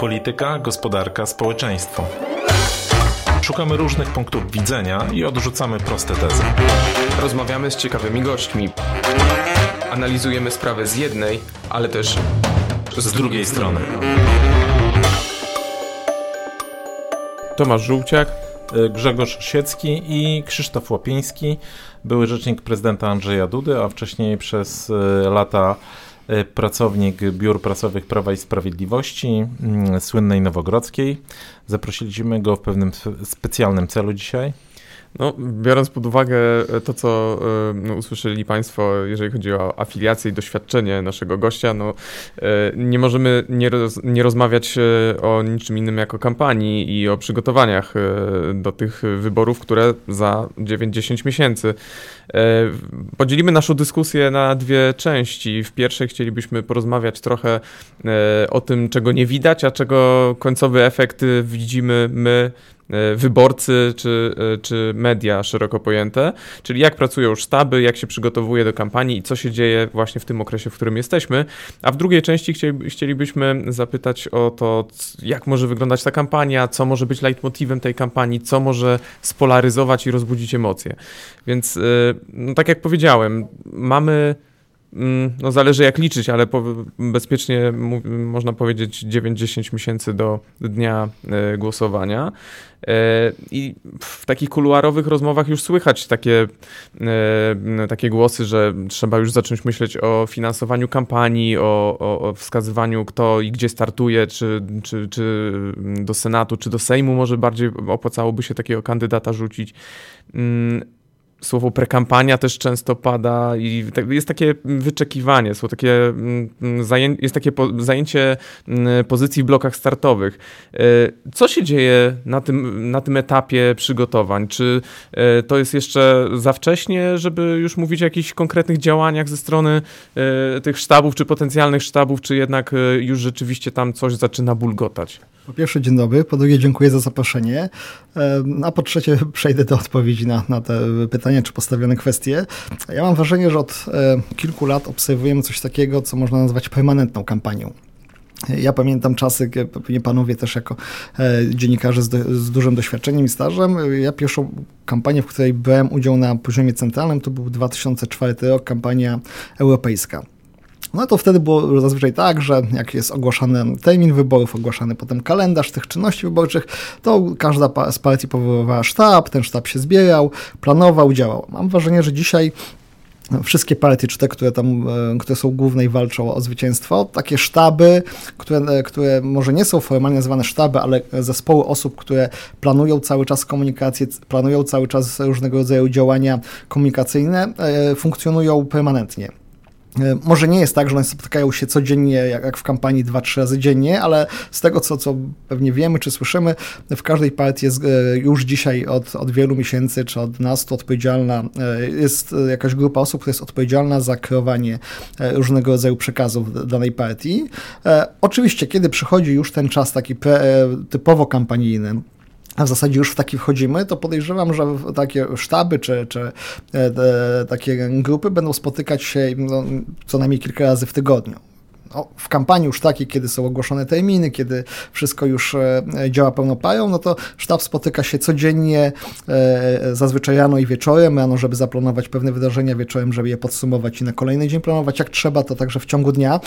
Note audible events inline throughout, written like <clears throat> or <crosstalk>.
Polityka, gospodarka, społeczeństwo. Szukamy różnych punktów widzenia i odrzucamy proste tezy. Rozmawiamy z ciekawymi gośćmi. Analizujemy sprawę z jednej, ale też z, z drugiej strony. Tomasz Żółciak, Grzegorz Siecki i Krzysztof Łapiński, były rzecznik prezydenta Andrzeja Dudy, a wcześniej przez e, lata pracownik biur prasowych Prawa i Sprawiedliwości, mm, słynnej Nowogrodzkiej. Zaprosiliśmy go w pewnym specjalnym celu dzisiaj. No, biorąc pod uwagę e, to, co y, no, usłyszeli Państwo, jeżeli chodzi o afiliację i doświadczenie naszego gościa, no, y, nie możemy nie, roz, nie rozmawiać o niczym innym jak o kampanii i o przygotowaniach do tych wyborów, które za 9-10 miesięcy. Podzielimy naszą dyskusję na dwie części. W pierwszej chcielibyśmy porozmawiać trochę o tym, czego nie widać, a czego końcowy efekt widzimy my E, wyborcy czy, e, czy media szeroko pojęte, czyli jak pracują sztaby, jak się przygotowuje do kampanii i co się dzieje właśnie w tym okresie, w którym jesteśmy. A w drugiej części chcielibyśmy zapytać o to, jak może wyglądać ta kampania, co może być leitmotivem tej kampanii, co może spolaryzować i rozbudzić emocje. Więc, e, no, tak jak powiedziałem, mamy no zależy jak liczyć, ale po, bezpiecznie można powiedzieć 9-10 miesięcy do dnia e, głosowania. E, I w takich kuluarowych rozmowach już słychać takie, e, takie głosy, że trzeba już zacząć myśleć o finansowaniu kampanii, o, o, o wskazywaniu kto i gdzie startuje, czy, czy, czy do Senatu, czy do Sejmu może bardziej opłacałoby się takiego kandydata rzucić. Mm, słowo prekampania też często pada i tak, jest takie wyczekiwanie, są takie mm, jest takie zajęcie mm, pozycji w blokach startowych. E, co się dzieje na tym, na tym etapie przygotowań? Czy e, to jest jeszcze za wcześnie, żeby już mówić o jakichś konkretnych działaniach ze strony e, tych sztabów, czy potencjalnych sztabów, czy jednak już rzeczywiście tam coś zaczyna bulgotać? Po pierwsze, dzień dobry. Po drugie, dziękuję za zaproszenie. A po trzecie, <laughs> przejdę do odpowiedzi na, na te pytania czy postawione kwestie. Ja mam wrażenie, że od kilku lat obserwujemy coś takiego, co można nazwać permanentną kampanią. Ja pamiętam czasy, pewnie panowie też jako dziennikarze z, do, z, dużym doświadczeniem i stażem. Ja pierwszą kampanię, w której brałem udział na poziomie centralnym, to był 2004 rok, kampania europejska. No to wtedy było zazwyczaj tak, że jak jest ogłaszany termin wyborów, ogłaszany potem kalendarz tych czynności wyborczych, to każda z partii powoływała sztab, ten sztab się zbierał, planował, działał. Mam wrażenie, że dzisiaj wszystkie partie, czy te, które tam, e, które są główne i walczą o zwycięstwo, takie sztaby, które, e, które może nie są formalnie nazywane sztaby, ale zespoły osób, które planują cały czas komunikację, planują cały czas różnego rodzaju działania komunikacyjne, e, funkcjonują permanentnie. E, może nie jest tak, że one spotykają się codziennie, jak, w kampanii dwa, trzy razy dziennie, ale z tego, co, co pewnie wiemy czy słyszymy, w każdej partii jest e, już dzisiaj od, od wielu miesięcy czy od nas odpowiedzialna, e, jest jakaś grupa osób, która jest odpowiedzialna za kreowanie różnego rodzaju przekazów danej partii. Oczywiście, kiedy przychodzi już ten czas taki typowo kampanijny, a w zasadzie już w taki wchodzimy, to podejrzewam, że takie sztaby czy, czy e, takie grupy będą spotykać się no, co najmniej kilka razy w tygodniu. No, w kampanii już takiej, kiedy są ogłoszone terminy, kiedy wszystko już e, działa pełną no to sztab spotyka się codziennie, e, zazwyczaj rano i wieczorem, rano, żeby zaplanować pewne wydarzenia, wieczorem, żeby je podsumować i na kolejny dzień planować jak trzeba, to także w ciągu dnia.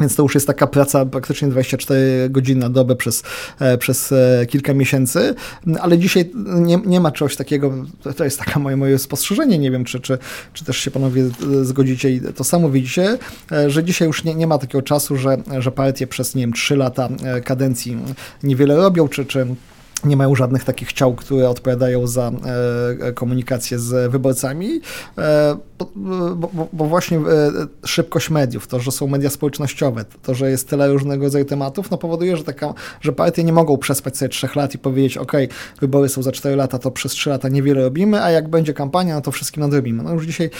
Więc to już jest taka praca praktycznie 24 godziny na dobę przez, e, przez e, kilka miesięcy, ale dzisiaj nie, nie ma czegoś takiego, to jest takie moje, moje spostrzeżenie, nie wiem, czy, czy, czy też się panowie zgodzicie i to samo widzicie, e, że dzisiaj już nie, nie ma takiego czasu, że, że partie przez, nie wiem, 3 lata kadencji niewiele robią, czy, czy nie mają żadnych takich ciał, które odpowiadają za e, komunikację z wyborcami, e, bo, bo, bo, właśnie e, szybkość mediów, to, że są media społecznościowe, to, że jest tyle różnego rodzaju tematów, no powoduje, że, taka, że partie nie mogą przespać sobie trzech lat i powiedzieć, ok, wybory są za cztery lata, to przez trzy lata niewiele robimy, a jak będzie kampania, no to wszystkim nadrobimy. No już dzisiaj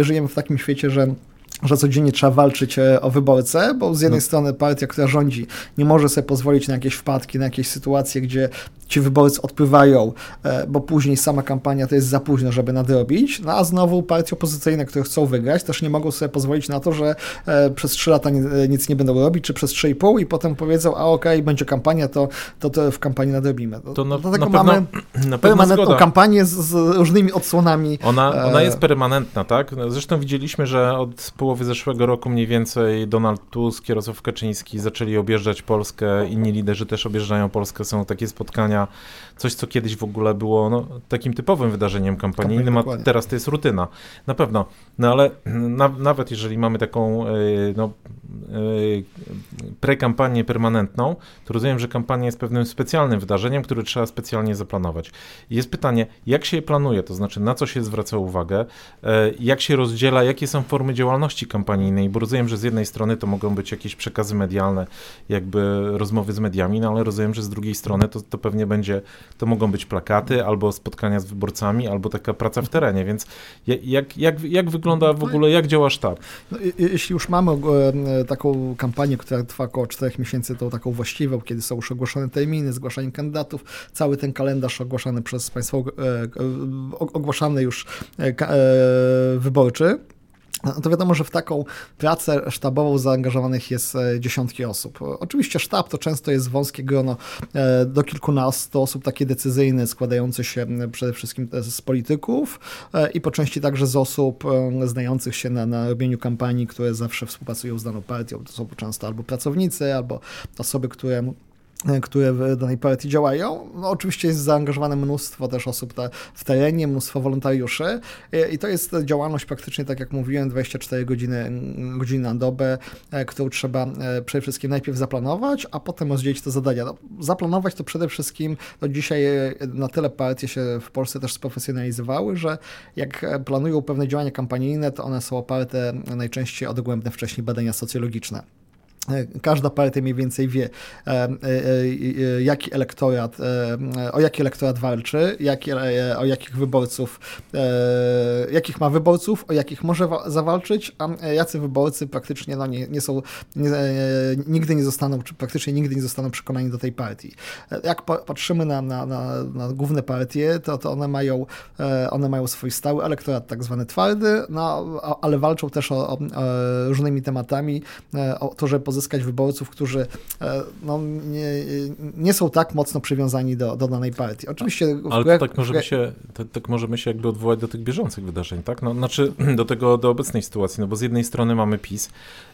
żyjemy w takim świecie, że że codziennie trzeba walczyć e, o wyborcę, bo z jednej no. strony partia, która rządzi, nie może sobie pozwolić na jakieś wpadki, na jakieś sytuacje, gdzie ci wyborcy odpływają, e, bo później sama kampania to jest za późno, żeby nadrobić, no a znowu partie opozycyjne, które chcą wygrać, też nie mogą sobie pozwolić na to, że e, przez 3 lata nic nie będą robić, czy przez 3,5 i potem powiedzą, a okej, okay, będzie kampania, to, to, to w kampanii nadrobimy. To na, Dlatego na mamy <clears throat> permanentną kampanię z, z, różnymi odsłonami. Ona, ona jest permanentna, tak? Zresztą widzieliśmy, że od połowy zeszłego roku mniej więcej Donald Tusk, Jarosław Kaczyński zaczęli objeżdżać Polskę, inni liderzy też objeżdżają Polskę, są takie spotkania, coś co kiedyś w ogóle było no, takim typowym wydarzeniem kampanijnym, a teraz to jest rutyna. Na pewno, no ale na, nawet jeżeli mamy taką e, no, prekampanię permanentną, to rozumiem, że kampania jest pewnym specjalnym wydarzeniem, które trzeba specjalnie zaplanować. Jest pytanie, jak się je planuje, to znaczy na co się zwraca uwagę, e, jak się rozdziela, jakie są formy działalności kampanijnej, bo rozumiem, że z jednej strony to mogą być jakieś przekazy medialne, jakby rozmowy z mediami, no ale rozumiem, że z drugiej strony to, to pewnie będzie, to mogą być plakaty, albo spotkania z wyborcami, albo taka praca w terenie, więc jak, jak, jak wygląda w ogóle, jak działa sztab? No, jeśli już mamy e, taką kampanię, która trwa około 4 miesięcy, tą taką właściwą, kiedy są już ogłoszone terminy, zgłaszanie kandydatów, cały ten kalendarz ogłaszany przez państwo, e, ogłaszany już wyborczy, no to wiadomo, że w taką pracę sztabową zaangażowanych jest e, dziesiątki osób. Oczywiście sztab to często jest wąskie grono e, do kilkunastu osób, takie decyzyjne, składające się przede wszystkim z polityków e, i po części także z osób znających się na, na robieniu kampanii, które zawsze współpracują z daną partią. To są często albo pracownicy, albo osoby, które które w danej partii działają. No, oczywiście jest zaangażowane mnóstwo też osób w terenie, mnóstwo wolontariuszy i to jest działalność praktycznie, tak jak mówiłem, 24 godziny, godziny na dobę, e, którą trzeba e, przede wszystkim najpierw zaplanować, a potem rozdzielić te zadania. No, zaplanować to przede wszystkim, no dzisiaj e, na tyle partie się w Polsce też sprofesjonalizowały, że jak planują pewne działania kampanijne, to one są oparte najczęściej o dogłębne wcześniej badania socjologiczne. Każda partia mniej więcej wie, e, e, e, jaki elektorat, o jaki elektorat walczy, jaki, o jakich wyborców, jakich ma wyborców, o jakich może zawalczyć, a jacy wyborcy praktycznie no, nie, nie są, nie, nigdy nie zostaną, czy praktycznie nigdy nie zostaną przekonani do tej partii. Jak patrzymy na, na, na, na główne partie, to, to one, mają, one mają swój stały elektorat, tak zwany twardy, no, ale walczą też o, o różnymi tematami, o to, że pozyskać wyborców, którzy e, no, nie, nie są tak mocno przywiązani do, do danej partii. Oczywiście... Ale tak możemy, się, tak, tak możemy się jakby odwołać do tych bieżących wydarzeń, tak? No, znaczy <clears throat> do tego, do obecnej sytuacji, no bo z jednej strony mamy PiS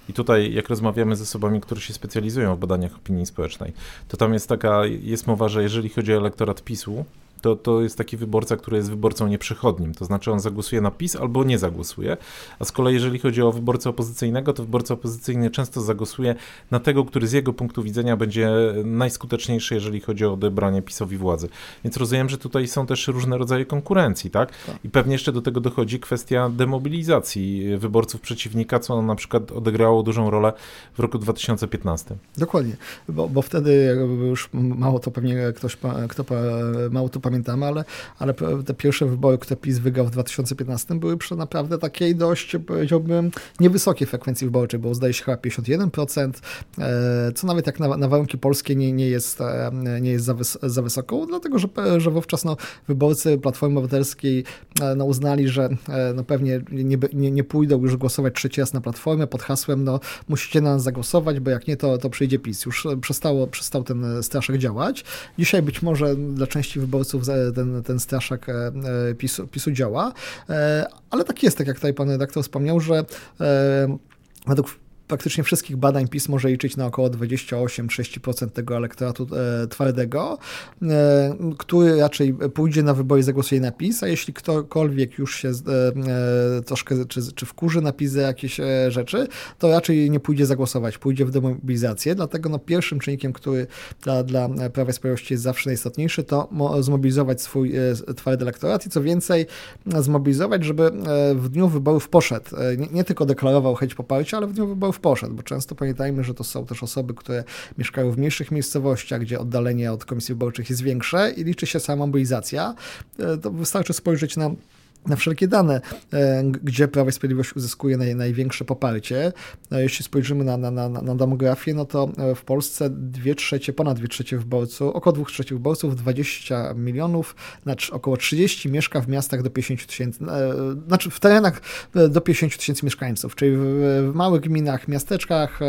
i tutaj jak rozmawiamy z osobami, które się specjalizują w badaniach opinii społecznej, to tam jest taka, jest mowa, że jeżeli chodzi o elektorat PiSu, to, to jest taki wyborca, który jest wyborcą nieprzychodnim, to znaczy on zagłosuje na PiS albo nie zagłosuje, a z kolei jeżeli chodzi o wyborcę opozycyjnego, to wyborca opozycyjny często zagłosuje na tego, który z jego punktu widzenia będzie najskuteczniejszy, jeżeli chodzi o odebranie PiSowi władzy. Więc rozumiem, że tutaj są też różne rodzaje konkurencji, tak? tak. I pewnie jeszcze do tego dochodzi kwestia demobilizacji wyborców przeciwnika, co na przykład odegrało dużą rolę w roku 2015. Dokładnie, bo, bo wtedy już mało to pewnie ktoś, kto mało to pamiętamy, ale, ale te pierwsze wybory, które PiS wygrał w 2015 były przy naprawdę takiej dość, powiedziałbym, niewysokiej frekwencji wyborczej, bo zdaje się chyba 51%, e, co nawet jak na, na warunki polskie nie, nie jest, e, nie jest za, wys za dlatego że, że wówczas no, wyborcy Platformy Obywatelskiej e, no, uznali, że no, pewnie nie, nie, nie pójdą już głosować trzeci raz na Platformę pod hasłem, no musicie na nas zagłosować, bo jak nie, to, to przyjdzie PiS. Już przestało, przestał ten straszek działać. Dzisiaj być może dla części wyborców ten, ten straszak e, e, PiSu, PiSu działa, e, ale tak jest, tak jak tutaj pan redaktor wspomniał, że według praktycznie wszystkich badań PiS może liczyć na około 28-30% tego elektoratu e, twardego, e, który raczej pójdzie na wybory zagłosuje na PiS, a jeśli ktokolwiek już się e, e troszkę czy, czy wkurzy na PiS za jakieś e, rzeczy, to raczej nie pójdzie zagłosować, pójdzie w demobilizację, dlatego no, pierwszym czynnikiem, który dla, dla Prawa i Sprawiedliwości jest zawsze najistotniejszy, to zmobilizować swój e, twardy elektorat i co więcej, zmobilizować, żeby w dniu wyborów poszedł, nie, nie tylko deklarował chęć poparcia, ale w dniu wyborów poszedł, bo często pamiętajmy, że to są też osoby, które mieszkają w mniejszych miejscowościach, gdzie oddalenie od komisji wyborczych jest większe i liczy się sama mobilizacja. E, to wystarczy spojrzeć na na wszelkie dane, e, gdzie Prawo i Sprawiedliwość uzyskuje naj, największe poparcie. E, jeśli spojrzymy na, na, na, na demografię, no to e, w Polsce dwie trzecie, ponad dwie trzecie wyborców, około dwóch trzecich wyborców, 20 milionów, znaczy około 30 mieszka w miastach do 50 tysięcy, znaczy w terenach do 50 tysięcy mieszkańców, czyli w, w, małych gminach, miasteczkach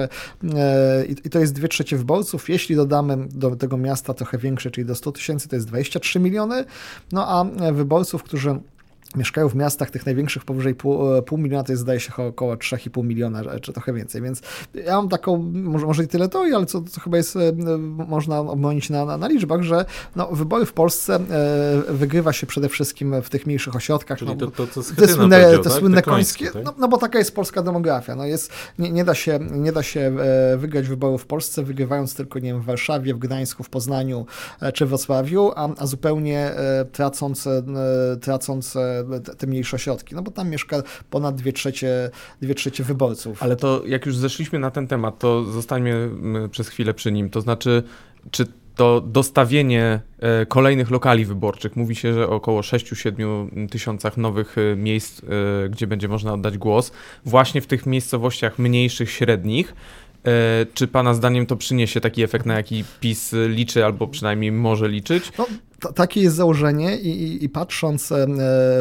i, i to jest dwie trzecie wyborców. Jeśli dodamy do tego miasta trochę większe, czyli do 100 tysięcy, to jest 23 miliony, no a wyborców, którzy mieszkają w miastach tych największych powyżej pół, e, pół miliona, to jest zdaje się około 3,5 miliona, czy trochę więcej, więc ja mam taką, może, może i tyle to, ale co, co chyba jest, e, można obmonić na, na, na liczbach, że no, wybory w Polsce e, wygrywa się przede wszystkim w tych mniejszych ośrodkach. Czyli no, to, to, te słynne, te tak? słynne końskie, tak? no, no, bo taka jest polska demografia, no jest, nie, nie, da się, nie da się wygrać wyborów w Polsce, wygrywając tylko, nie wiem, w Warszawie, w Gdańsku, w Poznaniu czy w Wrocławiu, a, a zupełnie tracąc, tracąc te, mniejsze ośrodki, no bo tam mieszka ponad dwie trzecie, dwie trzecie wyborców. Ale to jak już zeszliśmy na ten temat, to zostańmy mm, przez chwilę przy nim. To znaczy, czy to dostawienie e, kolejnych lokali wyborczych, mówi się, że około 6-7 tysiącach nowych e, miejsc, e, gdzie będzie można oddać głos, właśnie w tych miejscowościach mniejszych, średnich, czy Pana zdaniem to przyniesie taki efekt, na jaki PiS liczy, albo przynajmniej może liczyć? No, takie jest założenie i, i, i patrząc, e,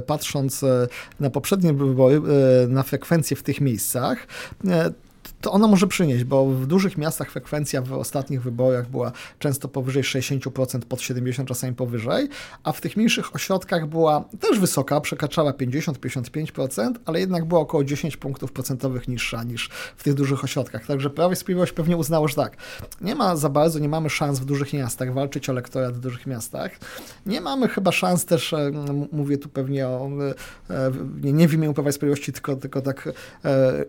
patrząc e, na poprzednie wybory, e, na frekwencję w tych miejscach, to ona może przynieść, bo w dużych miastach frekwencja w ostatnich wyborach była często powyżej 60%, pod 70% czasami powyżej, a w tych mniejszych ośrodkach była też wysoka, przekraczała 50-55%, ale jednak była około 10 punktów procentowych niższa niż w tych dużych ośrodkach. Także Prawo i Sprawiedliwość pewnie uznało, że tak, nie ma za bardzo, nie mamy szans w dużych miastach walczyć o elektorat w dużych miastach. Nie mamy chyba szans też, e, mówię tu pewnie o, e, nie, nie w imieniu Prawa i Sprawiedliwości, tylko, tylko tak e,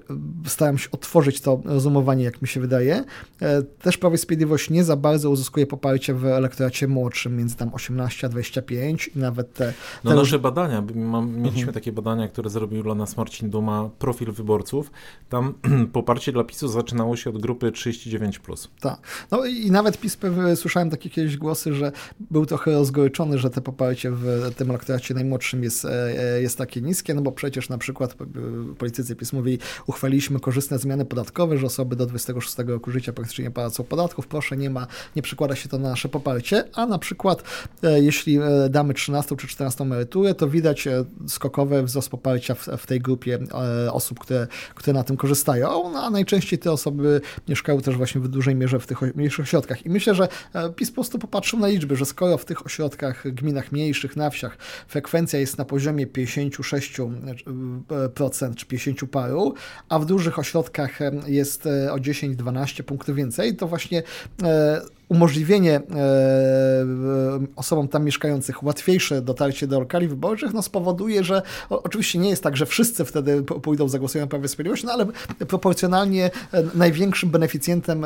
staram się otworzyć to rozumowanie, jak mi się wydaje. E, też Prawo i Sprawiedliwość nie za bardzo uzyskuje poparcie w elektoracie młodszym, między tam 18 a 25 i nawet te... No te nasze badania, mieliśmy mhm. takie badania, które zrobił dla nas Marcin Duma, profil wyborców. Tam <clears throat> poparcie dla PiSu zaczynało się od grupy 39+. Plus. Tak. No i nawet PiS, słyszałem takie kiedyś głosy, że był trochę rozgoryczony, że te poparcie w tym elektoracie najmłodszym jest, e, e, jest takie niskie, no bo przecież na przykład politycy PiS mówili, uchwaliliśmy korzystne zmiany podatkowe, podatkowe, że osoby do 26 roku życia praktycznie nie płacą podatków. Proszę, nie ma, nie przekłada się to na nasze poparcie, a na przykład e, jeśli e, damy 13 czy 14 emeryturę, to widać e, skokowy wzrost poparcia w, w tej grupie osób, które, które na tym korzystają, a najczęściej te osoby mieszkają też właśnie w dużej mierze w tych mniejszych ośrodkach. I myślę, że PiS po prostu popatrzył na liczby, że skoro w tych ośrodkach, gminach mniejszych, na wsiach frekwencja jest na poziomie 56% czy 50 paru, a w dużych ośrodkach jest e, o 10-12 punktów więcej, to właśnie e, umożliwienie e, osobom tam mieszkających łatwiejsze dotarcie do lokali wyborczych, no spowoduje, że oczywiście nie jest tak, że wszyscy wtedy pójdą, zagłosują na Prawo i Sprawiedliwość, no ale proporcjonalnie największym beneficjentem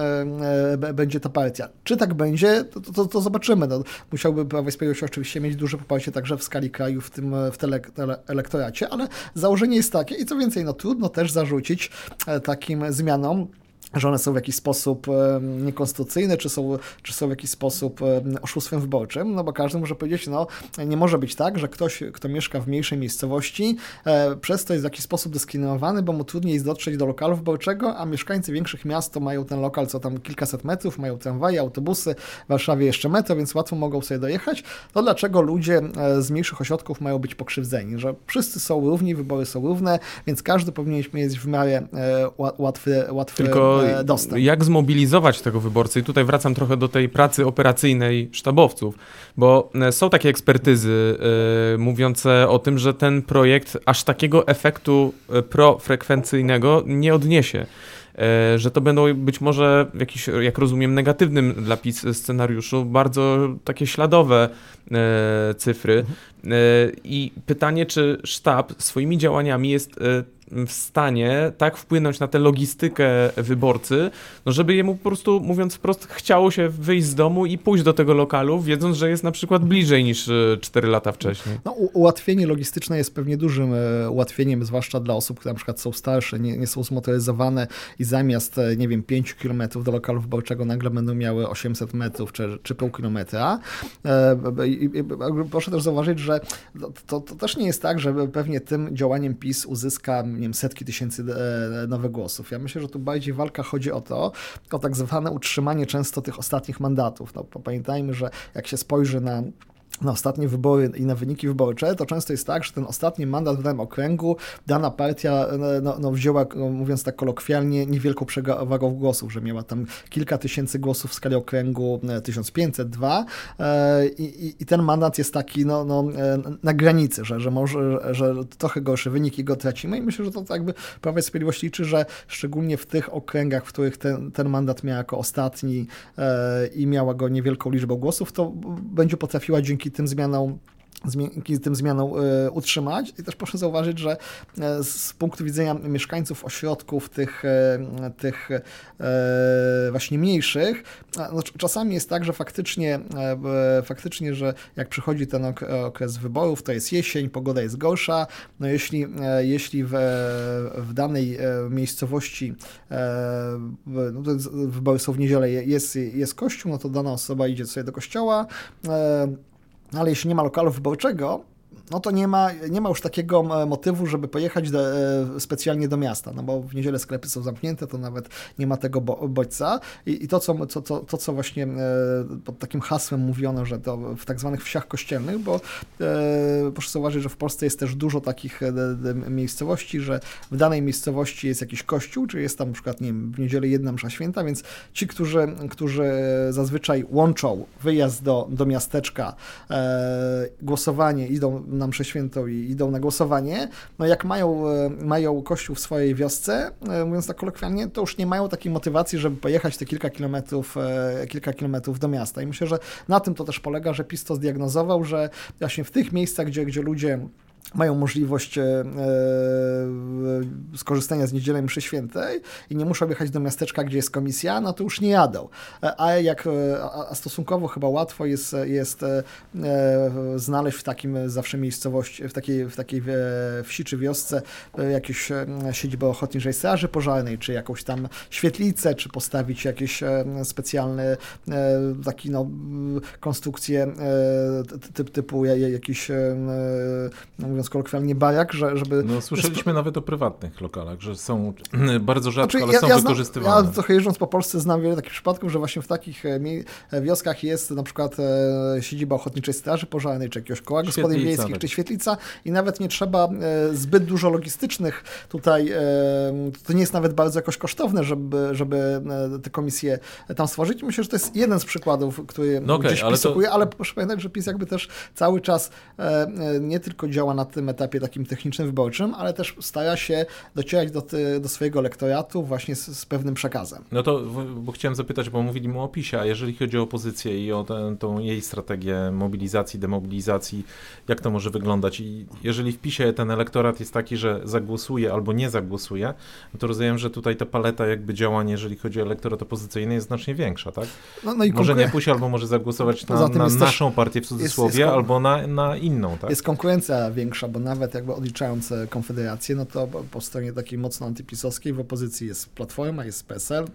będzie ta partia. Czy tak będzie, to, to, to zobaczymy. No, musiałby Prawo i Sprawiedliwość oczywiście mieć duże poparcie także w skali kraju, w tym w tele, tele elektoracie, ale założenie jest takie i co więcej, no trudno też zarzucić takim zmianom, że one są w jakiś sposób niekonstytucyjne, czy są, czy są w jakiś sposób oszustwem wyborczym, no bo każdy może powiedzieć, no nie może być tak, że ktoś, kto mieszka w mniejszej miejscowości, e, przez to jest w jakiś sposób dyskryminowany, bo mu trudniej jest dotrzeć do lokalu wyborczego, a mieszkańcy większych miast to mają ten lokal co tam kilkaset metrów, mają tramwaje, autobusy, w Warszawie jeszcze metro, więc łatwo mogą sobie dojechać, to dlaczego ludzie e, z mniejszych ośrodków mają być pokrzywdzeni, że wszyscy są równi, wybory są równe, więc każdy powinien mieć w miarę e, łatwy, łatwy Tylko dostęp. Jak zmobilizować tego wyborcę? I tutaj wracam trochę do tej pracy operacyjnej sztabowców, bo e, są takie ekspertyzy yy, mówiące o tym, że ten projekt aż takiego efektu profrekwencyjnego nie odniesie że to będą być może w jakiś, jak rozumiem, negatywnym dla PiS scenariuszu bardzo takie śladowe cyfry. Mhm. I pytanie, czy sztab swoimi działaniami jest w stanie tak wpłynąć na tę logistykę wyborcy, no żeby jemu po prostu, mówiąc wprost, chciało się wyjść z domu i pójść do tego lokalu, wiedząc, że jest na przykład bliżej niż 4 lata wcześniej. No, ułatwienie logistyczne jest pewnie dużym ułatwieniem, zwłaszcza dla osób, które na przykład są starsze, nie, nie są zmotoryzowane i zamiast, nie wiem, 5 km do lokalu wyborczego nagle będą miały 800 metrów czy, czy pół kilometra. Proszę też zauważyć, że to, to też nie jest tak, że pewnie tym działaniem PiS uzyska nie wiem, setki tysięcy e, nowych głosów. Ja myślę, że tu bardziej walka chodzi o to, o tak zwane utrzymanie często tych ostatnich mandatów. No, pamiętajmy, że jak się spojrzy na na ostatnie wybory i na wyniki wyborcze, to często jest tak, że ten ostatni mandat w danym okręgu dana partia no, no wzięła, no, mówiąc tak kolokwialnie, niewielką przewagą głosów, że miała tam kilka tysięcy głosów w skali okręgu 1502 e, e, i, i ten mandat jest taki no, no, e, na granicy, że, że może, że trochę gorszy wynik i go tracimy i myślę, że to jakby Prawo i Sprawiedliwość liczy, że szczególnie w tych okręgach, w których ten, ten mandat miał jako ostatni i miała go niewielką liczbą głosów, to będzie potrafiła dzięki dzięki tym zmianom dzięki tym zmianom e, utrzymać. I też proszę zauważyć, że e, z punktu widzenia mieszkańców ośrodków tych, e, tych właśnie mniejszych, no, czasami jest tak, że faktycznie, faktycznie, że jak przychodzi ten okres wyborów, to jest jesień, pogoda jest gorsza, no jeśli, jeśli w, w danej miejscowości no wybory są w niedzielę, jest, jest kościół, no to dana osoba idzie sobie do kościoła, ale jeśli nie ma lokalu wyborczego, no to nie ma, nie ma już takiego e, motywu, żeby pojechać do, e, specjalnie do miasta, no bo w niedzielę sklepy są zamknięte, to nawet nie ma tego bo, bodźca. I, I, to, co, co, to, to, co właśnie e, pod takim hasłem mówiono, że to w tak zwanych wsiach kościelnych, bo proszę zauważyć, że w Polsce jest też dużo takich miejscowości, że w danej miejscowości jest jakiś kościół, czy jest tam na przykład, nie wiem, w niedzielę jedna msza święta, więc ci, którzy, którzy zazwyczaj łączą wyjazd do, do miasteczka, głosowanie, idą na mszę świętą i idą na głosowanie, no jak mają, e, mają kościół w swojej wiosce, e, mówiąc tak kolokwialnie, to już nie mają takiej motywacji, żeby pojechać te kilka kilometrów, e, kilka kilometrów do miasta. I myślę, że na tym to też polega, że PiS to zdiagnozował, że właśnie w tych miejscach, gdzie, gdzie ludzie mają możliwość e, e, skorzystania z niedzielnej mszy świętej i nie muszą jechać do miasteczka, gdzie jest komisja, no to już nie jadą. E, a jak a stosunkowo chyba łatwo jest, jest znaleźć w takim zawsze miejscowości, w takiej, w takiej wsi czy wiosce jakieś siedzibę ochotniczej straży pożarnej, czy jakąś tam świetlicę, czy postawić jakieś specjalne taki no, konstrukcje typ, typu jakiś mówiąc kolokwialnie, bajak, że, żeby... No słyszeliśmy nawet o prywatnych lokalach, że są <clears throat> bardzo rzadko, znaczy, ale ja, są ja wykorzystywane. Znam, ja trochę jeżdżąc po Polsce znam wiele takich przypadków, że właśnie w takich e, e, wioskach jest na przykład e, siedziba Ochotniczej Straży Pożarnej, czy jakiegoś koła gospodyń wiejskich, tak. czy świetlica i nawet nie trzeba zbyt dużo logistycznych tutaj, to nie jest nawet bardzo jakoś kosztowne, żeby, żeby te komisje tam stworzyć. Myślę, że to jest jeden z przykładów, który no okay, gdzieś ale to... ale proszę pamiętać, że PiS jakby też cały czas nie tylko działa na tym etapie takim technicznym, wyborczym, ale też stara się docierać do, do swojego lektoratu właśnie z, z, pewnym przekazem. No to, bo chciałem zapytać, bo mówiliśmy o PiSie, a jeżeli chodzi o opozycję i o tę, tą jej strategię mobilizacji, demobilizacji, jak to może wyglądać? I jeżeli w PiSie ten elektorat jest taki, że zagłosuje albo nie zagłosuje, no to rozumiem, że tutaj ta paleta jakby działań, jeżeli chodzi o elektorat opozycyjny, jest znacznie większa, tak? No, no i może nie pójść, albo może zagłosować na, na naszą partię w cudzysłowie, jest, jest, albo na, na inną, tak? Jest konkurencja większa, bo nawet jakby odliczając Konfederację, no to po stronie takiej mocno antypisowskiej w opozycji jest Platforma, jest PSL,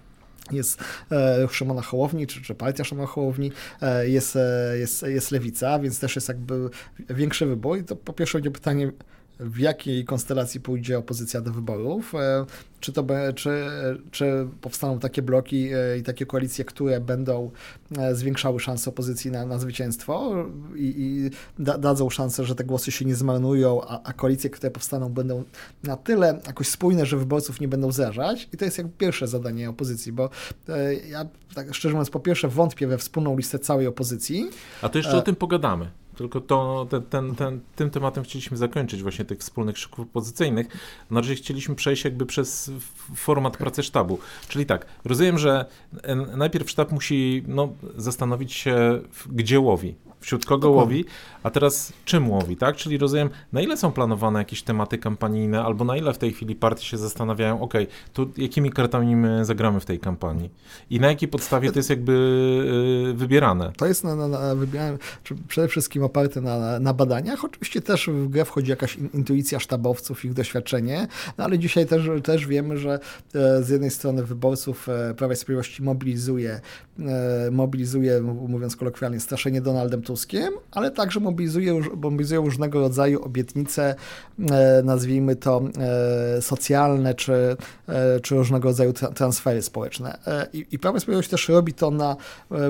jest e, Szymona Hołowni, czy, czy partia Szymona Hołowni, e, jest, e, jest, jest Lewica, więc też jest jakby większy wybór. I to po pierwsze będzie pytanie, w jakiej konstelacji pójdzie opozycja do wyborów. E, czy, to, czy, czy powstaną takie bloki e, i takie koalicje, które będą e, zwiększały szanse opozycji na, na zwycięstwo i, i da, dadzą szansę, że te głosy się nie zmarnują, a, a koalicje, które powstaną, będą na tyle jakoś spójne, że wyborców nie będą zrażać. I to jest jakby pierwsze zadanie opozycji, bo ja tak szczerze mówiąc, po pierwsze wątpię we wspólną listę całej opozycji. A to jeszcze o tym pogadamy. Tylko to, ten, ten, ten, tym tematem chcieliśmy zakończyć właśnie tych wspólnych szyków opozycyjnych. No, że chcieliśmy przejść jakby przez format pracy sztabu. Czyli tak, rozumiem, że najpierw sztab musi no, zastanowić się, gdzie łowi wśród kogo Dokładnie. łowi, a teraz czym łowi, tak? Czyli rozumiem, na ile są planowane jakieś tematy kampanijne, albo na ile w tej chwili partie się zastanawiają, ok, tu jakimi kartami my zagramy w tej kampanii i na jakiej podstawie to jest jakby yy, wybierane? To jest na, na, na przede wszystkim oparte na, na badaniach. Oczywiście też w grę wchodzi jakaś intuicja sztabowców, ich doświadczenie, no ale dzisiaj też, też wiemy, że e, z jednej strony wyborców e, Prawa i Sprawiedliwości mobilizuje, e, mobilizuje, mówiąc kolokwialnie, straszenie Donaldem Tuskiem, ale także mobilizują różnego rodzaju obietnice, e, nazwijmy to e, socjalne, czy, e, czy różnego rodzaju transfery społeczne. I, i Prawo i Sprawiedliwość też robi to na,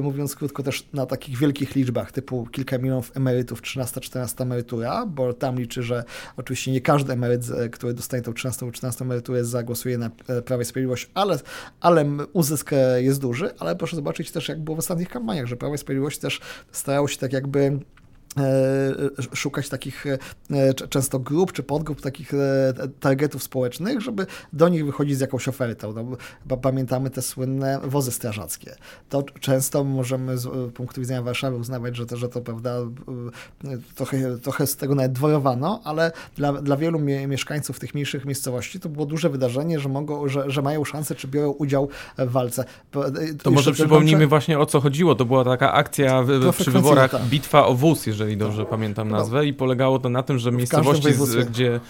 mówiąc krótko, też na takich wielkich liczbach, typu kilka milionów emerytów, 13-14 emerytura, bo tam liczy, że oczywiście nie każdy emeryt, który dostaje tą 13 14 emeryturę, zagłosuje na Prawo i Sprawiedliwość, ale, ale uzysk jest duży, ale proszę zobaczyć też, jak było w ostatnich kampaniach, że Prawo i Sprawiedliwość też starało się tak jakby szukać takich e, często grup czy podgrup takich e, targetów społecznych, żeby do nich wychodzić z jakąś ofertą. No, pamiętamy te słynne wozy strażackie. To często możemy z punktu widzenia Warszawy uznawać, że to, że to prawda, trochę, trochę z tego nawet dworowano, ale dla, dla wielu mieszkańców tych mniejszych miejscowości to było duże wydarzenie, że, mogą, że, że mają szansę, czy biorą udział w walce. To może przypomnijmy właśnie o co chodziło. To była taka akcja w, przy wyborach tak. Bitwa o wóz, jeżeli jeżeli dobrze pamiętam nazwę, i polegało to na tym, że miejscowości, z, gdzie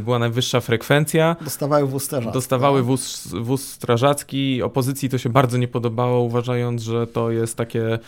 była najwyższa frekwencja, dostawały wóz strażacki. Dostawały wóz, wóz strażacki. Opozycji to się bardzo nie podobało, uważając, że to jest takie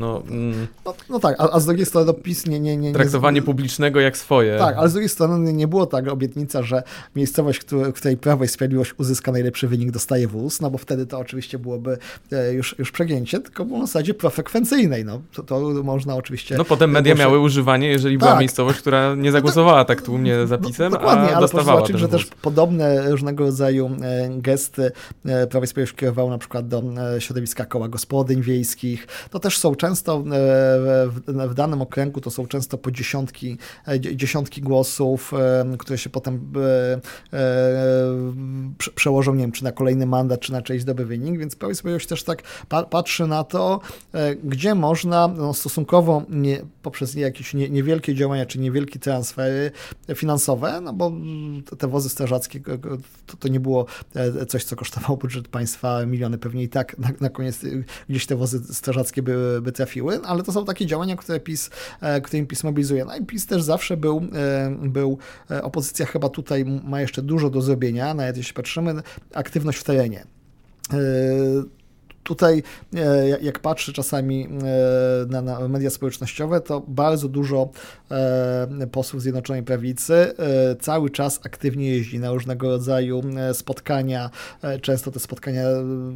no, mm, no, no, tak, a, a, z drugiej strony PiS nie, nie, nie, Traktowanie publicznego jak swoje. Tak, ale z drugiej strony nie było tak obietnica, że miejscowość, w której Prawo i Sprawiedliwość uzyska najlepszy wynik, dostaje wóz, no bo wtedy to oczywiście byłoby e, już, już przegięcie, tylko w zasadzie profrekwencyjnej. No, to, to można oczywiście... No potem media miały używanie, jeżeli tak. była miejscowość, która nie zagłosowała tak tłumnie za PiSem, Dokładnie, a ale dostawała zobaczyć, że też podobne różnego rodzaju e, gesty e, Prawo i Sprawiedliwość kierowało na przykład do środowiska koła gospodyń wiejskich. To też są często e, w, danym okręgu to są często po dziesiątki, e, dziesiątki głosów, e, które się potem przełożą, nie wiem, czy na kolejny mandat, czy na czyjś dobry wynik, więc Prawo i Sprawiedliwość też tak patrzy na to, gdzie można no, stosunkowo nie, poprzez jakieś nie, niewielkie działania, czy niewielkie transfery finansowe, no bo te wozy strażackie to, to nie było coś, co kosztowało budżet państwa miliony, pewnie i tak na, na koniec gdzieś te wozy strażackie by, by trafiły, ale to są takie działania, które PiS, e, którym PiS mobilizuje. No i PiS też zawsze był, e, był e, opozycja chyba tutaj ma jeszcze dużo do zrobienia, nawet jeśli patrzymy, aktywność w terenie tutaj, e, jak patrzę czasami e, na, na, media społecznościowe, to bardzo dużo e, posłów Zjednoczonej Prawicy cały czas aktywnie jeździ na różnego rodzaju spotkania. Często te spotkania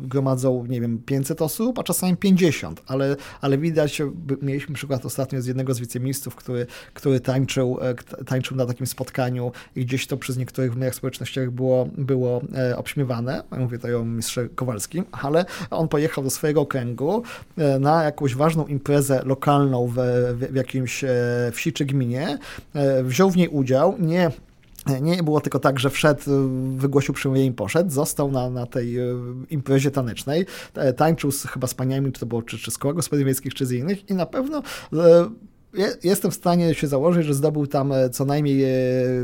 gromadzą, nie wiem, 500 osób, a czasami 50, ale, ale widać, mieliśmy przykład ostatnio z jednego z wiceministrów, który, który tańczył, tańczył na takim spotkaniu i gdzieś to przez niektórych w mediach społecznościowych było, było obśmiewane. Mówię tutaj o mistrze Kowalskim, ale on pojechał do swojego okręgu e, na jakąś ważną imprezę lokalną w, w jakimś e, wsi czy gminie, e, wziął w niej udział, nie nie było tylko tak, że wszedł, wygłosił przemówienie i poszedł, został na, na tej imprezie tanecznej, tańczył z, chyba z paniami, czy to było czy, czy z koła gospodyń wiejskich, czy z innych. I na pewno jestem w stanie się założyć, że zdobył tam e, co najmniej e,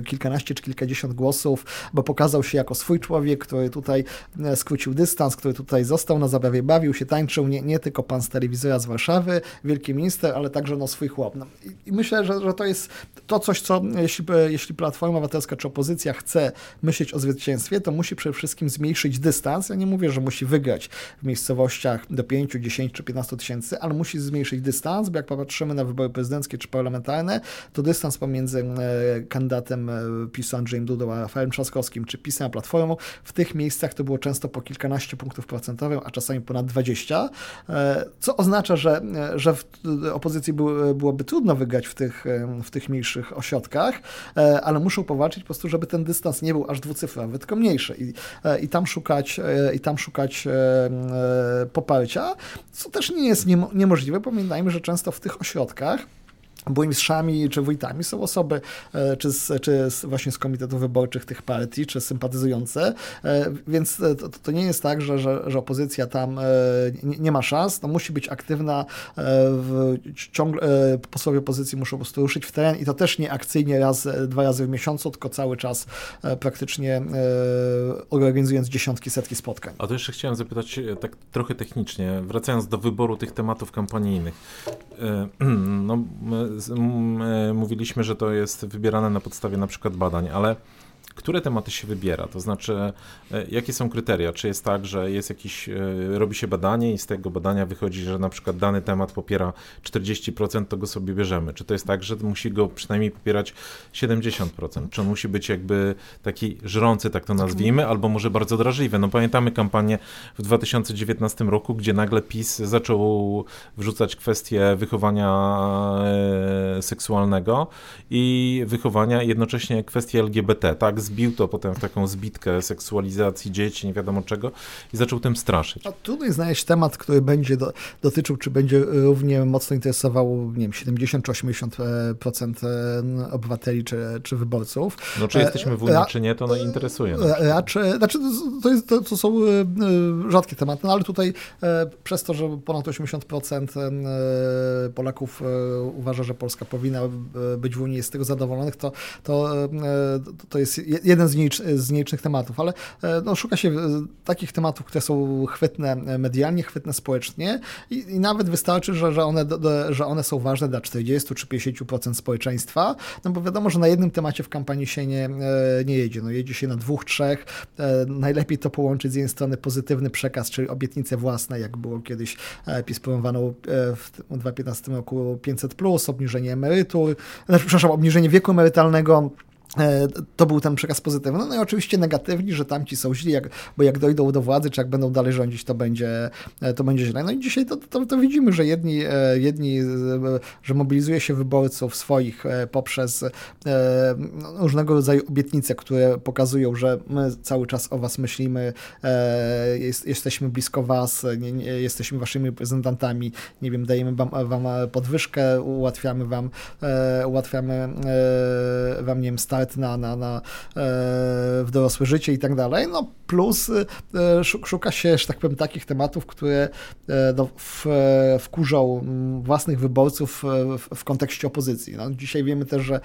kilkanaście czy kilkadziesiąt głosów, bo pokazał się jako swój człowiek, który tutaj e, skrócił dystans, który tutaj został na zabawie, bawił się, tańczył, nie, nie tylko pan z telewizora z Warszawy, wielki minister, ale także no, swój chłop. No, I myślę, że, że to jest to coś, co jeśli, jeśli Platforma Obywatelska czy opozycja chce myśleć o zwycięstwie, to musi przede wszystkim zmniejszyć dystans. Ja nie mówię, że musi wygrać w miejscowościach do 5, 10 czy 15 tysięcy, ale musi zmniejszyć dystans, bo jak popatrzymy na wybory prezydenckie, prezydenckie czy parlamentarne, to dystans pomiędzy e, kandydatem e, PiSu Andrzejem Dudą a Rafałem Trzaskowskim, czy PiSem a Platformą, w tych miejscach to było często po kilkanaście punktów procentowych, a czasami ponad 20, e, co oznacza, że, że w opozycji byłoby trudno wygrać w tych, w tych mniejszych ośrodkach, ale muszą powalczyć po prostu, żeby ten dystans nie był aż dwucyfrowy, tylko mniejszy. I, i tam szukać, i tam szukać poparcia, co też nie jest niemożliwe. Pamiętajmy, że często w tych ośrodkach burmistrzami czy wójtami są osoby e, czy, z, czy z, właśnie z komitetów wyborczych tych partii, czy sympatyzujące, e, więc to, to nie jest tak, że, że, że opozycja tam e, nie, nie, ma szans, no musi być aktywna, w, ciągle posłowie opozycji muszą po prostu ruszyć w teren i to też nie akcyjnie raz, dwa razy w miesiącu, tylko cały czas praktycznie organizując dziesiątki, setki spotkań. A to jeszcze chciałem zapytać tak trochę technicznie, wracając do wyboru tych tematów kampanijnych. <clears throat> No, E, mówiliśmy, że to jest wybierane na podstawie na przykład badań, ale które tematy się wybiera? To znaczy, e, jakie są kryteria? Czy jest tak, że jest jakiś, e, robi się badanie i z tego badania wychodzi, że na przykład dany temat popiera 40%, to go sobie bierzemy? Czy to jest tak, że musi go przynajmniej popierać 70%? Czy on musi być jakby taki żrący, tak to nazwijmy, albo może bardzo drażliwy? No pamiętamy kampanię w 2019 roku, gdzie nagle PiS zaczął wrzucać kwestię wychowania e, seksualnego i wychowania jednocześnie kwestii LGBT, tak? Zbił to potem w taką zbitkę seksualizacji dzieci, nie wiadomo czego i zaczął tym straszyć. A trudno znaleźć temat, który będzie do, dotyczył, czy będzie równie mocno interesował, nie wiem, 70 czy 80% e, obywateli czy, czy wyborców. No czy jesteśmy w Unii, Ra czy nie, to no interesuje. Raczej, znaczy to, jest, to, to, są e, rzadkie tematy, no ale tutaj e, przez to, że ponad 80% Polaków uważa, że Polska powinna być w Unii, jest z tego zadowolonych, to, to, to jest jeden z, nicz, z nielicznych tematów, ale e, no, szuka się e, takich tematów, które są chwytne medialnie, chwytne społecznie i, i nawet wystarczy, że, że, one, że one są ważne dla 40 czy 50% społeczeństwa, no bo wiadomo, że na jednym temacie w kampanii się nie, e, nie jedzie, no jedzie się na dwóch, trzech, najlepiej to połączyć z jednej strony pozytywny przekaz, czyli obietnice własne, jak było kiedyś PiS promowano w 2015 roku 500+, plus, obniżenie emerytur, znaczy, przepraszam, obniżenie wieku emerytalnego, E, to był ten przekaz pozytywny. No i oczywiście negatywni, że tamci są źli, jak, bo jak dojdą do władzy, czy jak będą dalej rządzić, to będzie, e, to będzie źle. No i dzisiaj to, to, to widzimy, że jedni, e, jedni, że mobilizuje się wyborców swoich poprzez no, różnego rodzaju obietnice, które pokazują, że my cały czas o was myślimy, jest, jesteśmy blisko was, nie, nie, jesteśmy waszymi reprezentantami, nie wiem, dajemy wam, wam podwyżkę, ułatwiamy wam, ułatwiamy wam, nie wiem, nawet na, na, na, e, w dorosłe życie i tak dalej. No plus e, szuka się, że tak powiem, takich tematów, które e, no, w, wkurzą własnych wyborców w, w kontekście opozycji. No, dzisiaj wiemy też, że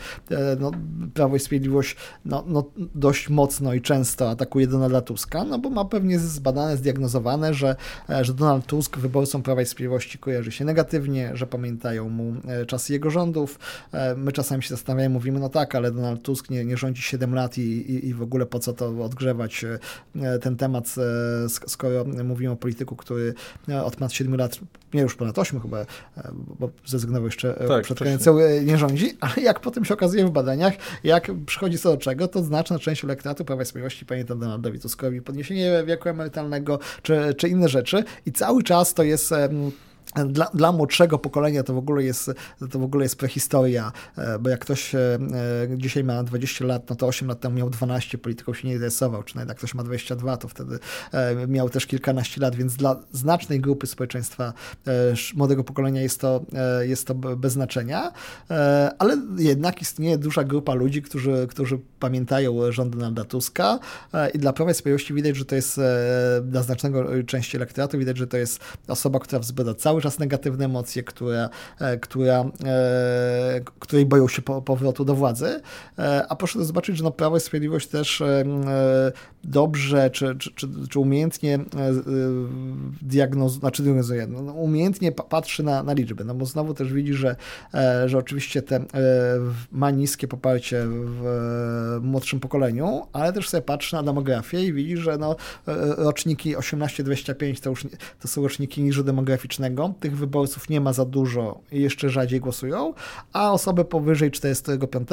no, Prawo i Sprawiedliwość no, no, dość mocno i często atakuje Donalda Tuska, no bo ma pewnie zbadane, zdiagnozowane, że, że Donald Tusk wyborcom Prawa i Sprawiedliwości kojarzy się negatywnie, że pamiętają mu czasy jego rządów. My czasami się zastanawiamy, mówimy, no tak, ale Donald Tusk Tusk nie, nie rządzi 7 lat i, i, i w ogóle po co to odgrzewać e, ten temat, e, skoro mówimy o polityku, który e, od ponad 7 lat, nie już ponad 8 chyba, bo zrezygnował jeszcze tak, przed końcem, nie. rządzi, ale jak potem się okazuje w badaniach, jak przychodzi co do czego, to znaczna część elektoratu Prawa i Sprawiedliwości pamięta Donaldowi Tuskowi podniesienie wieku emerytalnego czy, czy inne rzeczy i cały czas to jest dla, dla młodszego pokolenia to w ogóle jest, to w ogóle jest prehistoria, e, bo jak ktoś e, e, dzisiaj ma 20 lat, no to 8 lat temu miał 12, polityką się nie interesował, czy nawet jak ktoś ma 22, to wtedy miał też kilkanaście lat, więc dla znacznej grupy społeczeństwa młodego pokolenia jest to, jest to bez znaczenia, ale jednak istnieje duża grupa ludzi, którzy, którzy pamiętają rząd Donalda Tuska i dla Prawa i Sprawiedliwości widać, że to jest dla znacznego części elektoratu, widać, że to jest osoba, która wzbudza cały czas negatywne emocje, które, e, która, e, której boją się powrotu do władzy. E, a proszę zobaczyć, że no Prawo i Sprawiedliwość też dobrze czy, czy, czy, czy umiejętnie diagnozuje, znaczy diagnozuje, no, no, umiejętnie patrzy na, na liczby, no bo znowu też widzi, że, że oczywiście te, ma niskie poparcie w młodszym pokoleniu, ale też sobie patrzy na demografię i widzi, że no, roczniki 18-25 to już to są roczniki niżu demograficznego, tych wyborców nie ma za dużo i jeszcze rzadziej głosują, a osoby powyżej 45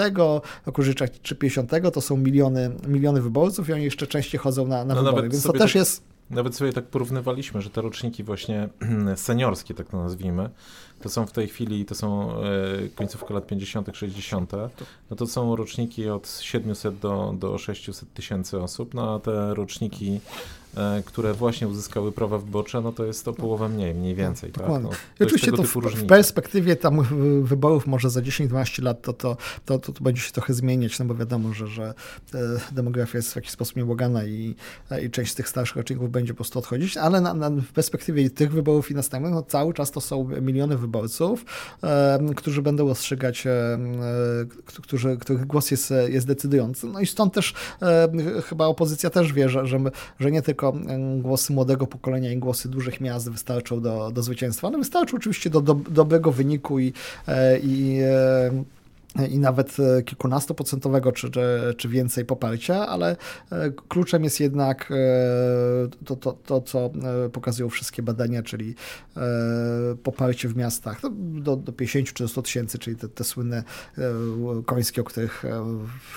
roku życia czy 50 to są miliony, miliony wyborców i oni jeszcze częściej chodzą na, na no wybory, więc to też tak, jest... Nawet sobie tak porównywaliśmy, że te roczniki właśnie <clears throat> seniorskie, tak to nazwijmy, to są w tej chwili, to są e, końcówka lat 50., 60., no to są roczniki od 700 do, do 600 tysięcy osób, no a te roczniki które właśnie uzyskały prawa wyborcze, no to jest to połowę mniej, mniej więcej. Tak? Dokładnie. No, I oczywiście to w, w, perspektywie tam wyborów może za 10-12 lat to, to, to, to, to, będzie się trochę zmieniać, no bo wiadomo, że, że demografia jest w jakiś sposób nieubłagana i, i część z tych starszych roczników będzie po prostu odchodzić, ale na, na, w perspektywie tych wyborów i następnych, no cały czas to są miliony wyborców, e, którzy będą rozstrzygać, e, którzy, których głos jest, jest decydujący. No i stąd też e, chyba opozycja też wie, że, że, że nie tylko głosy młodego pokolenia i głosy dużych miast wystarczą do, do zwycięstwa, one wystarczą oczywiście do, do dobrego wyniku i, i i nawet e, kilkunastoprocentowego czy, czy, czy więcej poparcia, ale e, kluczem jest jednak e, to, to, to, co pokazują wszystkie badania, czyli poparcie w miastach do, do 50 czy 100 tysięcy, czyli te, te słynne końskie, o których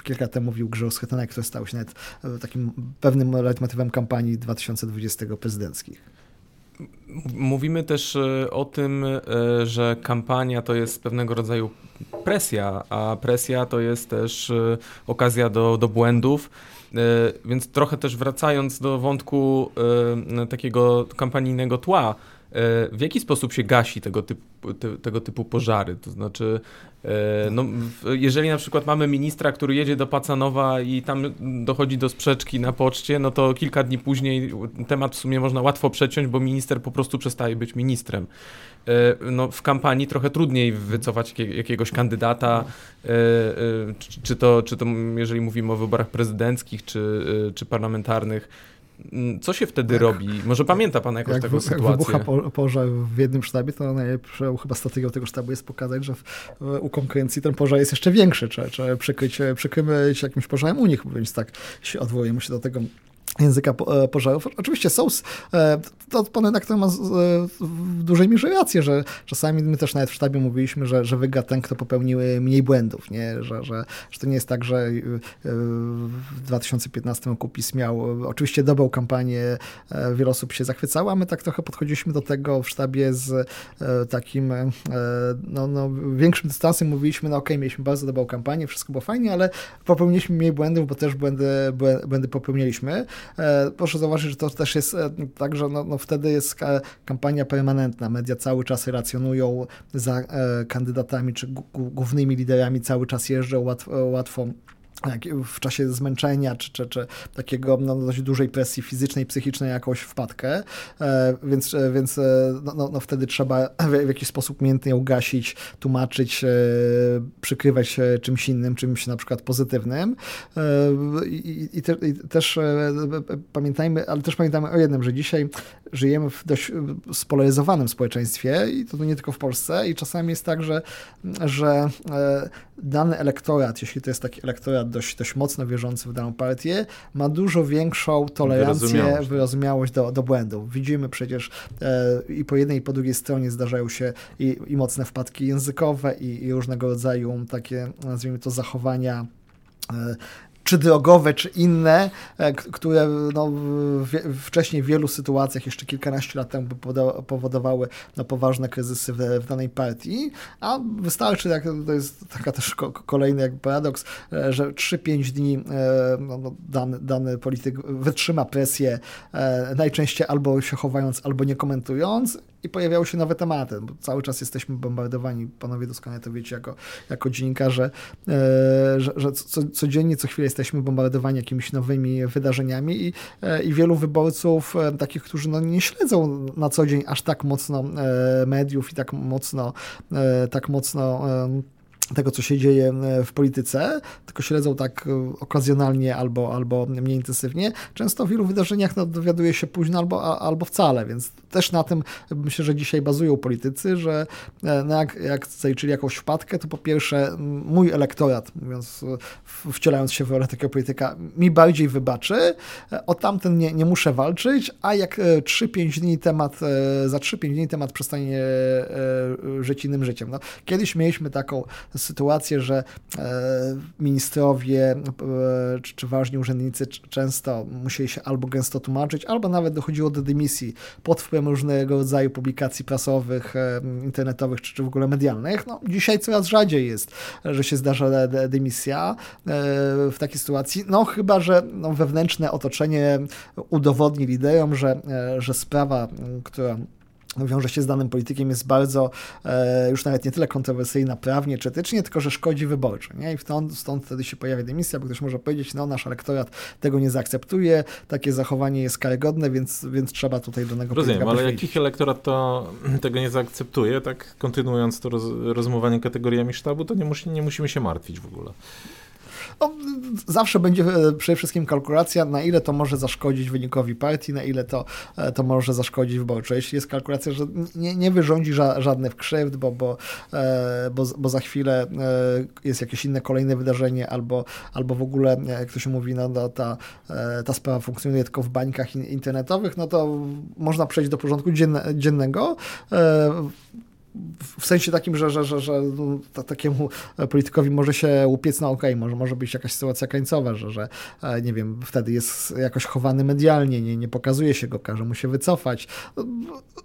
kilka temu mówił Grzegorz Schetynek, które stały się nawet takim pewnym leitmotywem kampanii 2020 prezydenckich. Mówimy też o tym, że kampania to jest pewnego rodzaju presja, a presja to jest też e, okazja do, do błędów. E, więc trochę też wracając do wątku e, takiego kampanijnego tła, w jaki sposób się gasi tego typu, te, tego typu pożary? To znaczy, no, jeżeli na przykład mamy ministra, który jedzie do Pacanowa i tam dochodzi do sprzeczki na poczcie, no to kilka dni później temat w sumie można łatwo przeciąć, bo minister po prostu przestaje być ministrem. E, no, w kampanii trochę trudniej wycofać jakiegoś kandydata, e, e, czy to, czy to jeżeli mówimy o wyborach prezydenckich, czy, czy parlamentarnych. Mm, co się wtedy jak, robi? Może pamięta pan jakąś jak taką sytuację? Jak wybucha po, pożar w jednym sztabie, to najlepszą chyba strategią tego sztabu jest pokazać, że w, u konkurencji ten pożar jest jeszcze większy. Trzeba, trzeba przykryć, przykryć jakimś pożarem u nich, więc tak się odwołujemy się do tego języka e, pożarów. Oczywiście są, e, to pan redaktor ma e, w dużej mierze rację, że czasami my też nawet w sztabie mówiliśmy, że, że wygra ten, kto popełnił mniej błędów, nie? Że, że, że to nie jest tak, że w 2015 roku PiS miał oczywiście dobrą kampanię, wiele osób się zachwycało, a my tak trochę podchodziliśmy do tego w sztabie z takim no, no, większym dystansem, mówiliśmy, no okay, mieliśmy bardzo dobrą kampanię, wszystko było fajnie, ale popełniliśmy mniej błędów, bo też błędy, błędy popełniliśmy. E, proszę zauważyć, że to też jest e, tak, że no, no wtedy jest kampania permanentna. Media cały czas relacjonują za e, kandydatami czy głównymi liderami, cały czas jeżdżą łatwo, łatwo w czasie zmęczenia, czy, czy, czy takiego no, dość dużej presji fizycznej, psychicznej jakąś wpadkę, e, więc, e, więc e, no, no, no, wtedy trzeba w, w, jakiś sposób umiejętnie ją gasić, tłumaczyć, e, przykrywać czymś innym, czymś na przykład pozytywnym. E, i, i, te, i też e, pamiętajmy, ale też pamiętajmy o jednym, że dzisiaj żyjemy w dość spolaryzowanym społeczeństwie i to nie tylko w Polsce i czasami jest tak, że, że dany elektorat, jeśli to jest taki elektorat dość, dość mocno wierzący w daną partię, ma dużo większą tolerancję, wyrozumiałość, wyrozumiałość do, do błędów. Widzimy przecież e, i po jednej i po drugiej stronie zdarzają się i, i mocne wpadki językowe i, i różnego rodzaju takie, nazwijmy to, zachowania e, czy drogowe, czy inne, e, które no, wcześniej w wielu sytuacjach, jeszcze kilkanaście lat temu powodowały no, poważne kryzysy w, w danej partii, a wystarczy, jak, to jest taka też kolejny jak paradoks, e, że 3-5 dni e, no, no, dany, dany polityk wytrzyma presję, najczęściej albo się chowając, albo nie komentując i pojawiały się nowe tematy, bo cały czas jesteśmy bombardowani, panowie doskonale to wiecie, jako, jako dziennikarze, e, że, że co, codziennie, co chwilę jesteśmy bombardowani jakimiś nowymi wydarzeniami i, e, i wielu wyborców, e, takich, którzy no, nie śledzą na co dzień aż tak mocno mediów i tak mocno, tak mocno tego, co się dzieje e, w polityce, tylko śledzą tak e, okazjonalnie albo, albo mniej intensywnie. Często w wielu wydarzeniach no, dowiaduje się późno albo, albo wcale, więc też na tym myślę, że dzisiaj bazują politycy, że e, no jak, jak zaliczyli jakąś wpadkę, to po pierwsze mój elektorat, mówiąc, wcielając się w rolę takiego polityka, mi bardziej wybaczy, o tamten nie, nie muszę walczyć, a jak 3-5 dni temat, za 3-5 dni temat przestanie żyć innym życiem. No, kiedyś mieliśmy taką sytuację, że ministrowie czy, czy ważni urzędnicy często musieli się albo gęsto tłumaczyć, albo nawet dochodziło do dymisji pod wpływem różnego rodzaju publikacji prasowych, internetowych czy, czy w ogóle medialnych. No, dzisiaj coraz rzadziej jest, że się zdarza dymisja w takiej sytuacji, no chyba, że no, wewnętrzne otoczenie udowodni liderom, że, że sprawa, która wiąże się z danym politykiem, jest bardzo e, już nawet nie tyle kontrowersyjna prawnie czy etycznie, tylko że szkodzi wyborczo. Nie? I stąd, stąd wtedy się pojawia dymisja, bo ktoś może powiedzieć, no nasz elektorat tego nie zaakceptuje, takie zachowanie jest karygodne, więc, więc trzeba tutaj do niego Rozumiem, ale jakich elektorat to <clears throat> tego nie zaakceptuje, tak kontynuując to roz, rozmowanie kategoriami sztabu, to nie, musi, nie musimy się martwić w ogóle. No, zawsze będzie e, przede wszystkim kalkulacja, na ile to może zaszkodzić wynikowi partii, na ile to, e, to może zaszkodzić wyborczo. Jeśli jest kalkulacja, że nie, nie wyrządzi ża żadnych krzywd, bo, bo, e, bo, bo za chwilę jest jakieś inne kolejne wydarzenie, albo, albo w ogóle, jak to się mówi, no, no, ta, ta sprawa funkcjonuje tylko w bańkach internetowych, no to można przejść do porządku dziennego w sensie takim, że, że, że, że no, takiemu politykowi może się upiec na okej, okay, może, może być jakaś sytuacja końcowa, że, że e, nie wiem, wtedy jest jakoś chowany medialnie, nie, nie pokazuje się go, każe mu się wycofać.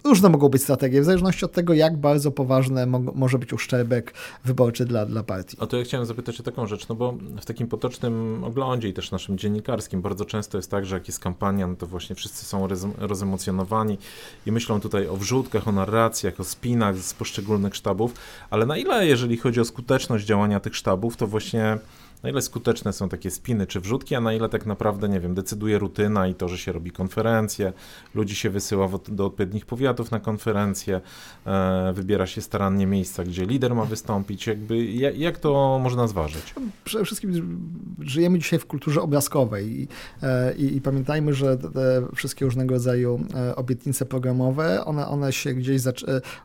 Różne mogą być strategie, w zależności od tego, jak bardzo poważny może być uszczerbek wyborczy dla, dla partii. A to ja chciałem zapytać o taką rzecz, no bo w takim potocznym oglądzie i też naszym dziennikarskim bardzo często jest tak, że jak jest kampania, no to właśnie wszyscy są rozemocjonowani i myślą tutaj o wrzutkach, o narracjach, o spinach, poszczególnych sztabów, ale na ile, jeżeli chodzi o skuteczność działania tych sztabów, to właśnie na ile skuteczne są takie spiny czy wrzutki, a na ile tak naprawdę, nie wiem, decyduje rutyna i to, że się robi konferencje, ludzi się wysyła do odpowiednich powiatów na konferencje, e, wybiera się starannie miejsca, gdzie lider ma wystąpić, jakby jak, to można zważyć? Przede wszystkim żyjemy dzisiaj w kulturze obrazkowej i, e, i, i pamiętajmy, że te wszystkie różnego rodzaju e, obietnice programowe, one, one się gdzieś,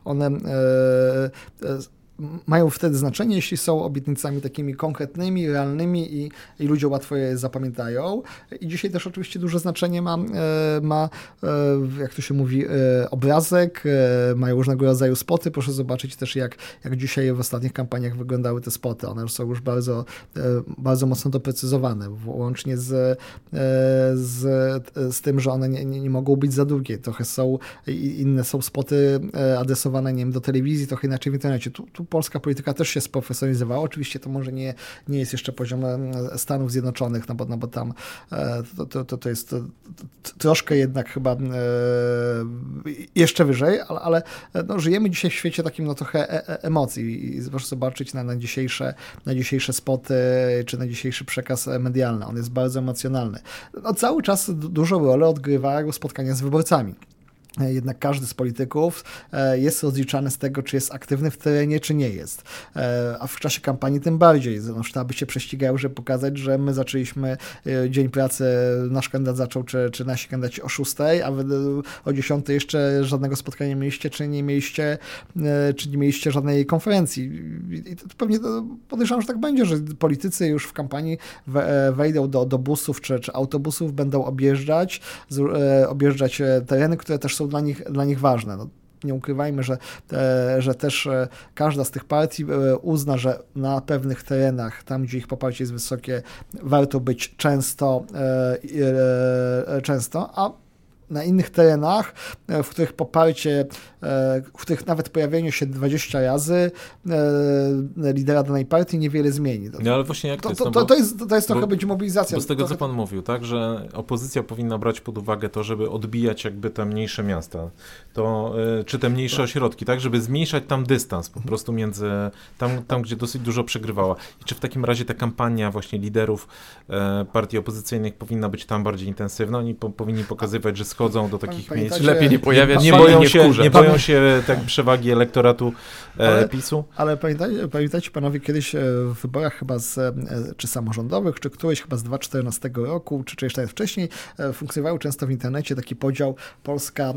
one mają wtedy znaczenie, jeśli są obietnicami takimi konkretnymi, realnymi i, i ludzie łatwo je zapamiętają. I dzisiaj też oczywiście duże znaczenie ma, e, ma e, jak to się mówi, e, obrazek, mają różnego rodzaju spoty. Proszę zobaczyć też, jak, jak dzisiaj w ostatnich kampaniach wyglądały te spoty. One są już bardzo, bardzo mocno doprecyzowane, łącznie z, z, z tym, że one nie, nie, mogą być za długie. Trochę są, inne są spoty adresowane, nie wiem, do telewizji, trochę inaczej w internecie. Tu, tu polska polityka też się sprofesjonalizowała. Oczywiście to może nie, nie jest jeszcze poziom e, Stanów Zjednoczonych, no bo, no bo tam e, to, to, to jest troszkę jednak chyba e, jeszcze wyżej, ale, ale no, żyjemy dzisiaj w świecie takim no, trochę emocji i proszę zobaczyć na, na, dzisiejsze, na dzisiejsze spoty czy na dzisiejszy przekaz medialny. On jest bardzo emocjonalny. No, cały czas dużą rolę odgrywa spotkania z wyborcami. Jednak każdy z polityków e, jest rozliczany z tego, czy jest aktywny w terenie, czy nie jest. E, a w czasie kampanii tym bardziej. No, sztaby się prześcigały, żeby pokazać, że my zaczęliśmy e, dzień pracy, nasz kandydat zaczął, czy, czy nasi kandydaci o 6, a wy o 10 jeszcze żadnego spotkania nie mieliście, czy nie mieliście, czy nie mieliście żadnej konferencji. I to pewnie podejrzewam, że tak będzie, że politycy już w kampanii wejdą do, do busów, czy, czy autobusów, będą objeżdżać, objeżdżać tereny, które też są dla nich, dla nich ważne. No, nie ukrywajmy, że, e, że też e, każda z tych partii e, uzna, że na pewnych terenach, tam gdzie ich poparcie jest wysokie, warto być często, często a na innych terenach, e, w których poparcie, e, w których nawet pojawienie się 20 razy e, lidera danej partii niewiele zmieni. No ale właśnie jak to, to jest? No to, to, jest, to jest trochę bo, być mobilizacja. Bo z tego, trochę... co pan mówił, tak, że opozycja powinna brać pod uwagę to, żeby odbijać jakby te mniejsze miasta, to, czy te mniejsze ośrodki, tak, żeby zmniejszać tam dystans po prostu między, tam, tam gdzie dosyć dużo przegrywała. I czy w takim razie ta kampania właśnie liderów partii opozycyjnych powinna być tam bardziej intensywna? Oni po, powinni pokazywać, że schodzą do takich miejsc. Lepiej nie pojawiać nie, boją nie się, nie boją się tak przewagi elektoratu e, ale, PiSu. Ale pamiętajcie, pamiętajcie panowie, kiedyś e, w wyborach chyba z, e, czy samorządowych, czy któryś chyba z 2014 roku, czy, czy jeszcze nawet wcześniej, funkcjonował często w internecie taki podział Polska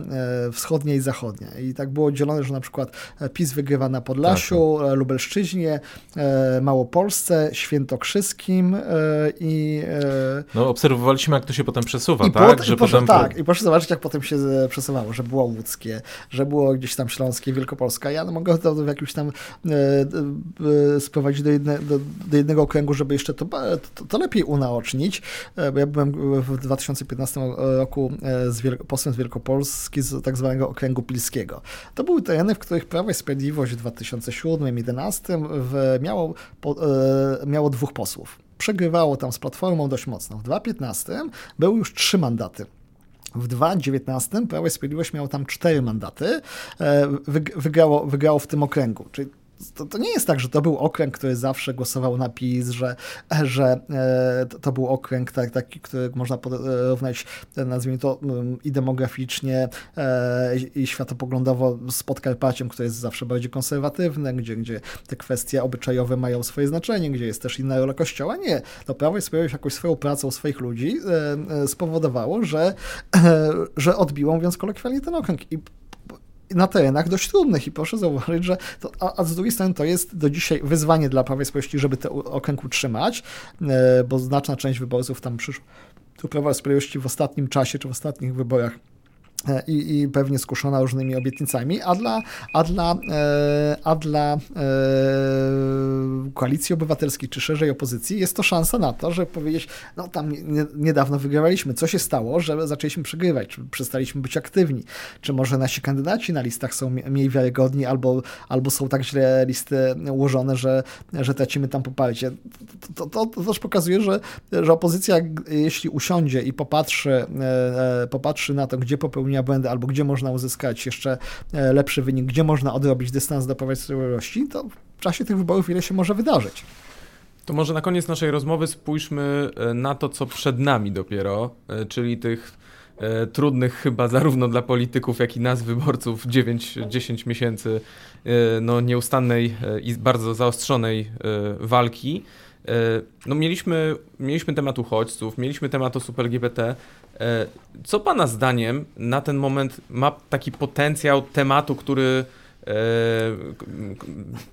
wschodnia i zachodnia. I tak było dzielone, że na przykład PiS wygrywa na Podlasiu, tak. Lubelszczyźnie, Małopolsce, Świętokrzyskim i... No obserwowaliśmy, jak to się potem przesuwa, i tak? że potem... Tak, i proszę zobaczyć, jak potem się przesuwało, że było łódzkie, że było gdzieś tam śląskie, wielkopolska. Ja mogę to w jakimś tam sprowadzić do, jedne, do, do, jednego okręgu, żeby jeszcze to, to, to, lepiej unaocznić, bo ja byłem w 2015 roku z posłem z Wielkopolski z tak zwanego okręgu pilskiego. To były tereny, w których Prawo i Sprawiedliwość w 2007-2011 miało, miało dwóch posłów przegrywało tam z Platformą dość mocno. W 2015 były już trzy mandaty. W 2019 Prawo i Sprawiedliwość miało tam cztery mandaty, e, wygrało, wygrało w tym okręgu. Czyli to, to, nie jest tak, że to był okręg, który zawsze głosował na PiS, że, że e, to był okręg tak, taki, który można porównać, nazwijmy to, mm, i demograficznie, e, i światopoglądowo z Podkarpaciem, które jest zawsze bardziej konserwatywne, gdzie, gdzie te kwestie obyczajowe mają swoje znaczenie, gdzie jest też inna rola kościoła. Nie. To Prawo i Sprawiedliwość jakoś swoją pracą swoich ludzi e, spowodowało, że, że odbiło, mówiąc kolokwialnie, ten okręg. I na terenach dość trudnych i proszę zauważyć, że to, a, a, z drugiej strony to jest do dzisiaj wyzwanie dla Prawa i Sprawiedliwości, żeby ten okręg utrzymać, e, bo znaczna część wyborców tam przyszło do Prawa i Sprawiedliwości w ostatnim czasie, czy w ostatnich wyborach i, i pewnie skuszona różnymi obietnicami, a dla, a dla, e, a dla e, koalicji obywatelskiej, czy szerzej opozycji, jest to szansa na to, żeby powiedzieć, no tam nie, niedawno wygrywaliśmy, co się stało, że zaczęliśmy przegrywać, czy przestaliśmy być aktywni, czy może nasi kandydaci na listach są mniej wiarygodni, albo, albo są tak źle listy ułożone, że, że tracimy tam poparcie. To, to, to też pokazuje, że, że opozycja, jeśli usiądzie i popatrzy, e, popatrzy na to, gdzie popełniła popełnienia błędy, albo gdzie można uzyskać jeszcze e, lepszy wynik, gdzie można odrobić dystans do Prawa i Sprawiedliwości, to w czasie tych wyborów ile się może wydarzyć. To może na koniec naszej rozmowy spójrzmy e, na to, co przed nami dopiero, e, czyli tych trudnych chyba zarówno dla polityków, jak i nas, wyborców, 9-10 miesięcy no, nieustannej i bardzo zaostrzonej walki. No, mieliśmy, mieliśmy temat uchodźców, mieliśmy temat osób LGBT, co Pana zdaniem na ten moment ma taki potencjał tematu, który e,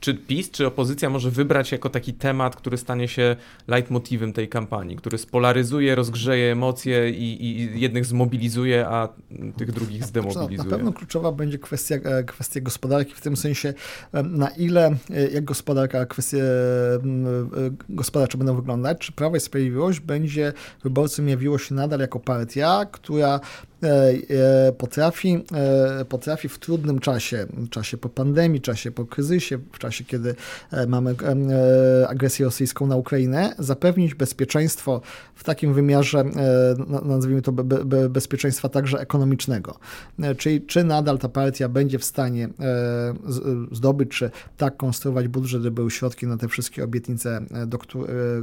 czy PiS, czy opozycja może wybrać jako taki temat, który stanie się leitmotivem tej kampanii, który spolaryzuje, rozgrzeje emocje i, i jednych zmobilizuje, a tych drugich zdemobilizuje? Na pewno kluczowa będzie kwestia, e, kwestia gospodarki, w tym sensie na ile, jak gospodarka, kwestie gospodarcze będą wyglądać, czy Prawo i Sprawiedliwość będzie wyborcom jawiło się nadal jako partia, która E, e, potrafi, e, potrafi w trudnym czasie, czasie po pandemii, czasie po kryzysie, w czasie, kiedy mamy agresję rosyjską na Ukrainę, zapewnić bezpieczeństwo w takim wymiarze, nazwijmy to bezpieczeństwa także ekonomicznego. Czyli czy nadal ta partia będzie w stanie zdobyć, czy tak konstruować budżet, żeby były środki na te wszystkie obietnice, do,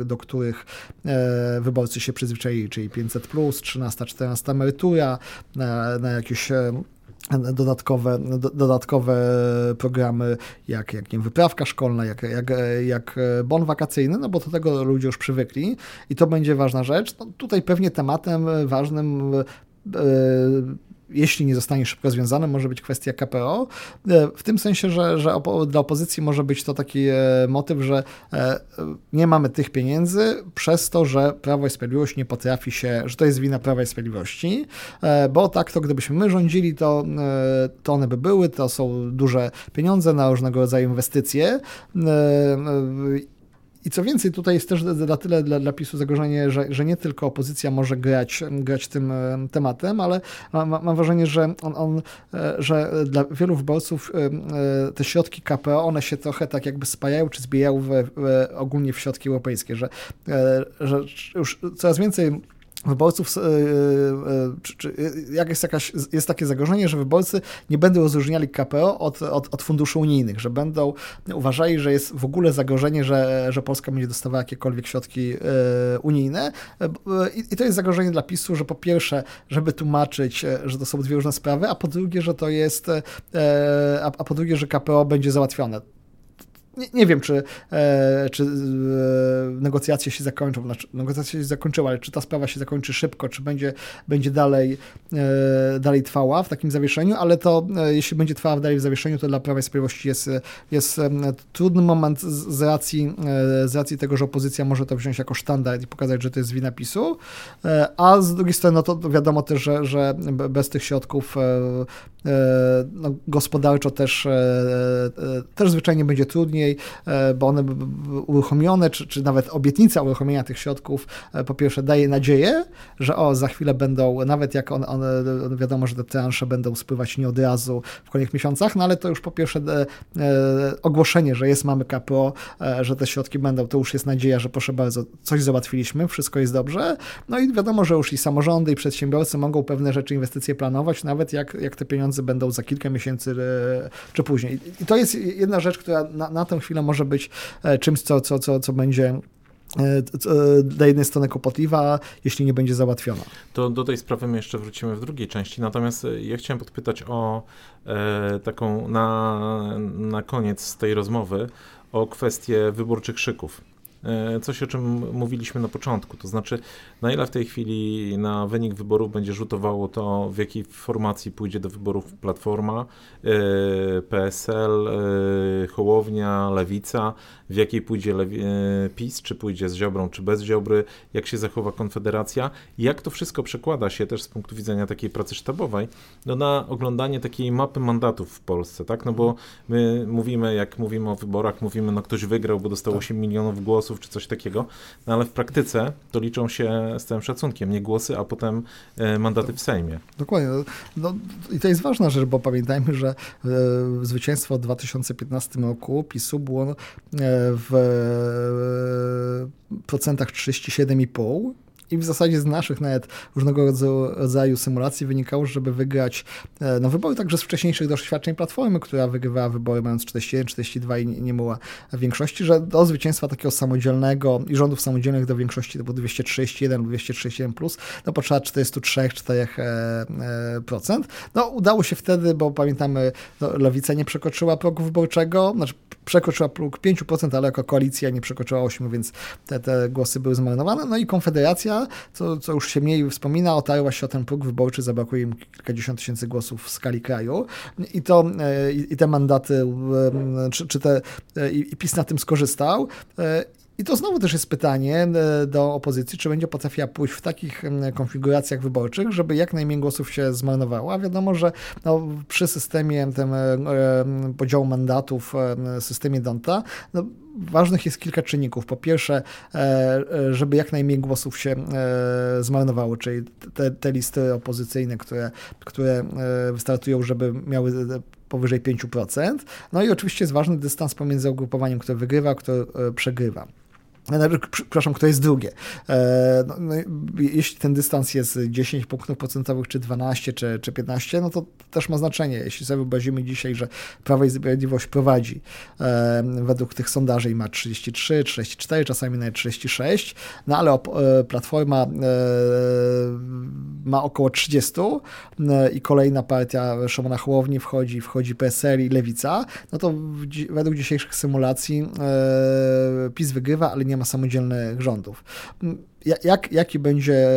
do których wyborcy się przyzwyczaili, czyli 500, 13, 14 emerytura, na, na jakieś e, dodatkowe, dodatkowe programy, jak, jak nie wyprawka szkolna, jak, jak, jak bon wakacyjny, no bo do tego ludzie już przywykli i to będzie ważna rzecz. No tutaj pewnie tematem ważnym e, jeśli nie zostanie szybko związane, może być kwestia KPO. E, w tym sensie, że, że dla opozycji może być to taki e, motyw, że e, nie mamy tych pieniędzy przez to, że Prawo i Sprawiedliwość nie potrafi się, że to jest wina Prawa i Sprawiedliwości, bo tak to gdybyśmy my rządzili, to, to one by były, to są duże pieniądze na różnego rodzaju inwestycje i co więcej, tutaj jest też na tyle dla, dla PiSu zagrożenie, że, że nie tylko opozycja może grać, grać tym e, tematem, ale mam, mam wrażenie, że, on, on, e, że dla wielu wyborców e, te środki KPO, one się trochę tak jakby spajają czy zbijają w, w, ogólnie w środki europejskie, że, że już coraz więcej wyborców, e, e, czy, czy, jak jest, jakaś, jest takie zagrożenie, że wyborcy nie będą rozróżniali KPO od, od, od funduszy unijnych, że będą uważali, że jest w ogóle zagrożenie, że, że Polska będzie dostawała jakiekolwiek środki e, unijne. I, I, to jest zagrożenie dla PiSu, że po pierwsze, żeby tłumaczyć, że to są dwie różne sprawy, a po drugie, że to jest, a, a po drugie, że KPO będzie załatwione nie, nie wiem, czy, e, czy e, negocjacje się zakończą, znaczy negocjacje się zakończyły, ale czy ta sprawa się zakończy szybko, czy będzie, będzie dalej, e, dalej trwała w takim zawieszeniu, ale to e, jeśli będzie trwała dalej w zawieszeniu, to dla Prawa i Sprawiedliwości jest, jest e, trudny moment z, z, racji, e, z racji tego, że opozycja może to wziąć jako sztandard i pokazać, że to jest wina PiSu, a z drugiej strony no to wiadomo też, że, że bez tych środków no, gospodarczo też, też zwyczajnie będzie trudniej, później, e, bo one uruchomione, czy, czy nawet obietnica uruchomienia tych środków, e, po pierwsze daje nadzieję, że o, za chwilę będą, nawet jak one, one wiadomo, że te transze będą spływać nie od razu w kolejnych miesiącach, no ale to już po pierwsze e, ogłoszenie, że jest mamy KPO, że te środki będą, to już jest nadzieja, że proszę bardzo, coś załatwiliśmy, wszystko jest dobrze. No i wiadomo, że już i samorządy, i przedsiębiorcy mogą pewne rzeczy, inwestycje planować, nawet jak, jak te pieniądze będą za kilka miesięcy czy później. I to jest jedna rzecz, która na, na tę chwilę może być e, czymś, co, co, co, co będzie e, dla jednej strony kłopotliwa, jeśli nie będzie załatwiona. To do tej sprawy my jeszcze wrócimy w drugiej części. Natomiast e, ja chciałem podpytać o e, taką na, na koniec tej rozmowy o kwestię wyborczych szyków. E, coś, o czym mówiliśmy na początku. To znaczy, na ile w tej chwili na wynik wyborów będzie rzutowało to, w jakiej formacji pójdzie do wyborów Platforma, e, PSL, e, Hołownia, Lewica, w jakiej pójdzie PiS, czy pójdzie z Ziobrą, czy bez Ziobry, jak się zachowa Konfederacja, jak to wszystko przekłada się też z punktu widzenia takiej pracy sztabowej, no na oglądanie takiej mapy mandatów w Polsce, tak? No bo my mówimy, jak mówimy o wyborach, mówimy, no ktoś wygrał, bo dostał 8 tak. milionów głosów, czy coś takiego, no ale w praktyce to liczą się z całym szacunkiem, nie głosy, a potem e, mandaty w Sejmie. Dokładnie. No, no I to jest ważna rzecz, bo pamiętajmy, że e, zwycięstwo w 2015 roku PiSu było e, w procentach 37,5 i w zasadzie z naszych nawet różnego rodzaju symulacji wynikało, żeby wygrać e, no, wybory także z wcześniejszych doświadczeń Platformy, która wygrywała wybory mając 41, 42 i nie, nie była większości, że do zwycięstwa takiego samodzielnego i rządów samodzielnych do większości to było 231 lub 231 plus, no potrzeba 43-4%. E, no udało się wtedy, bo pamiętamy, no, Lewica nie przekroczyła progu wyborczego, znaczy przekroczyła próg 5%, ale jako koalicja nie przekroczyła 8%, więc te, te głosy były zmarnowane. No i Konfederacja, co, co już się mniej wspomina, otarła się o ten próg wyborczy, zabrakło im kilkadziesiąt tysięcy głosów w skali kraju. I, to, e, i, i te mandaty, czy, czy te, e, i, i PiS na tym skorzystał. E, i to znowu też jest pytanie do opozycji, czy będzie potrafiła pójść w takich konfiguracjach wyborczych, żeby jak najmniej głosów się zmarnowało. A wiadomo, że no, przy systemie tym, podziału mandatów, systemie Donta, no, ważnych jest kilka czynników. Po pierwsze, e, e, żeby jak najmniej głosów się e, zmarnowało, czyli te, te listy opozycyjne, które, które wystartują, żeby miały powyżej 5%. No i oczywiście jest ważny dystans pomiędzy ugrupowaniem, które wygrywa, a które przegrywa. Przepraszam, kto jest drugie. E, no, no, jeśli ten dystans jest 10 punktów procentowych, czy 12, czy, czy 15, no to też ma znaczenie. Jeśli sobie wyobrazimy dzisiaj, że Prawo i Sprawiedliwość prowadzi e, według tych sondaży i ma 33, 34, czasami nawet 36, no ale e, Platforma ma około 30 i kolejna partia Szymona Hołowni wchodzi, wchodzi PSL i Lewica, no to według dzisiejszych symulacji PiS wygrywa, ale nie nie ma samodzielnych rządów jak, jaki będzie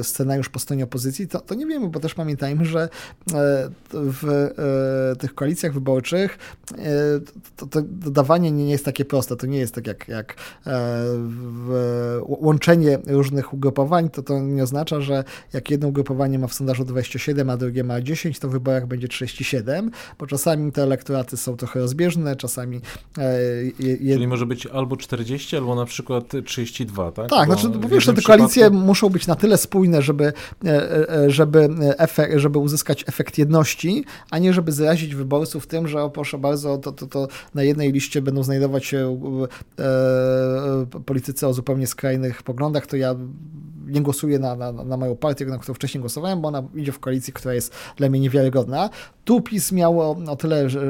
y, scenariusz po stronie opozycji, to, to nie wiemy, bo też pamiętajmy, że e, w e, tych koalicjach wyborczych e, to, to dodawanie nie jest takie proste. To nie jest tak jak, jak łączenie różnych ugrupowań, to to nie oznacza, że jak jedno ugrupowanie ma w sondażu 27, a drugie ma 10, to w wyborach będzie 37, bo czasami te elektoraty są trochę rozbieżne, czasami... Je, Czyli może być albo 40, albo na przykład 32, tak? Tak, bo znaczy wiesz, te koalicje muszą być na tyle spójne, żeby, e, e, żeby, efekt, żeby uzyskać efekt jedności, a nie żeby zrazić wyborców tym, że o proszę bardzo, to, to, to na jednej liście będą znajdować się e, politycy o zupełnie skrajnych poglądach, to ja nie głosuję na, na, na moją partię, na którą wcześniej głosowałem, bo ona idzie w koalicji, która jest dla mnie niewiarygodna. Tu PiS miało o tyle że,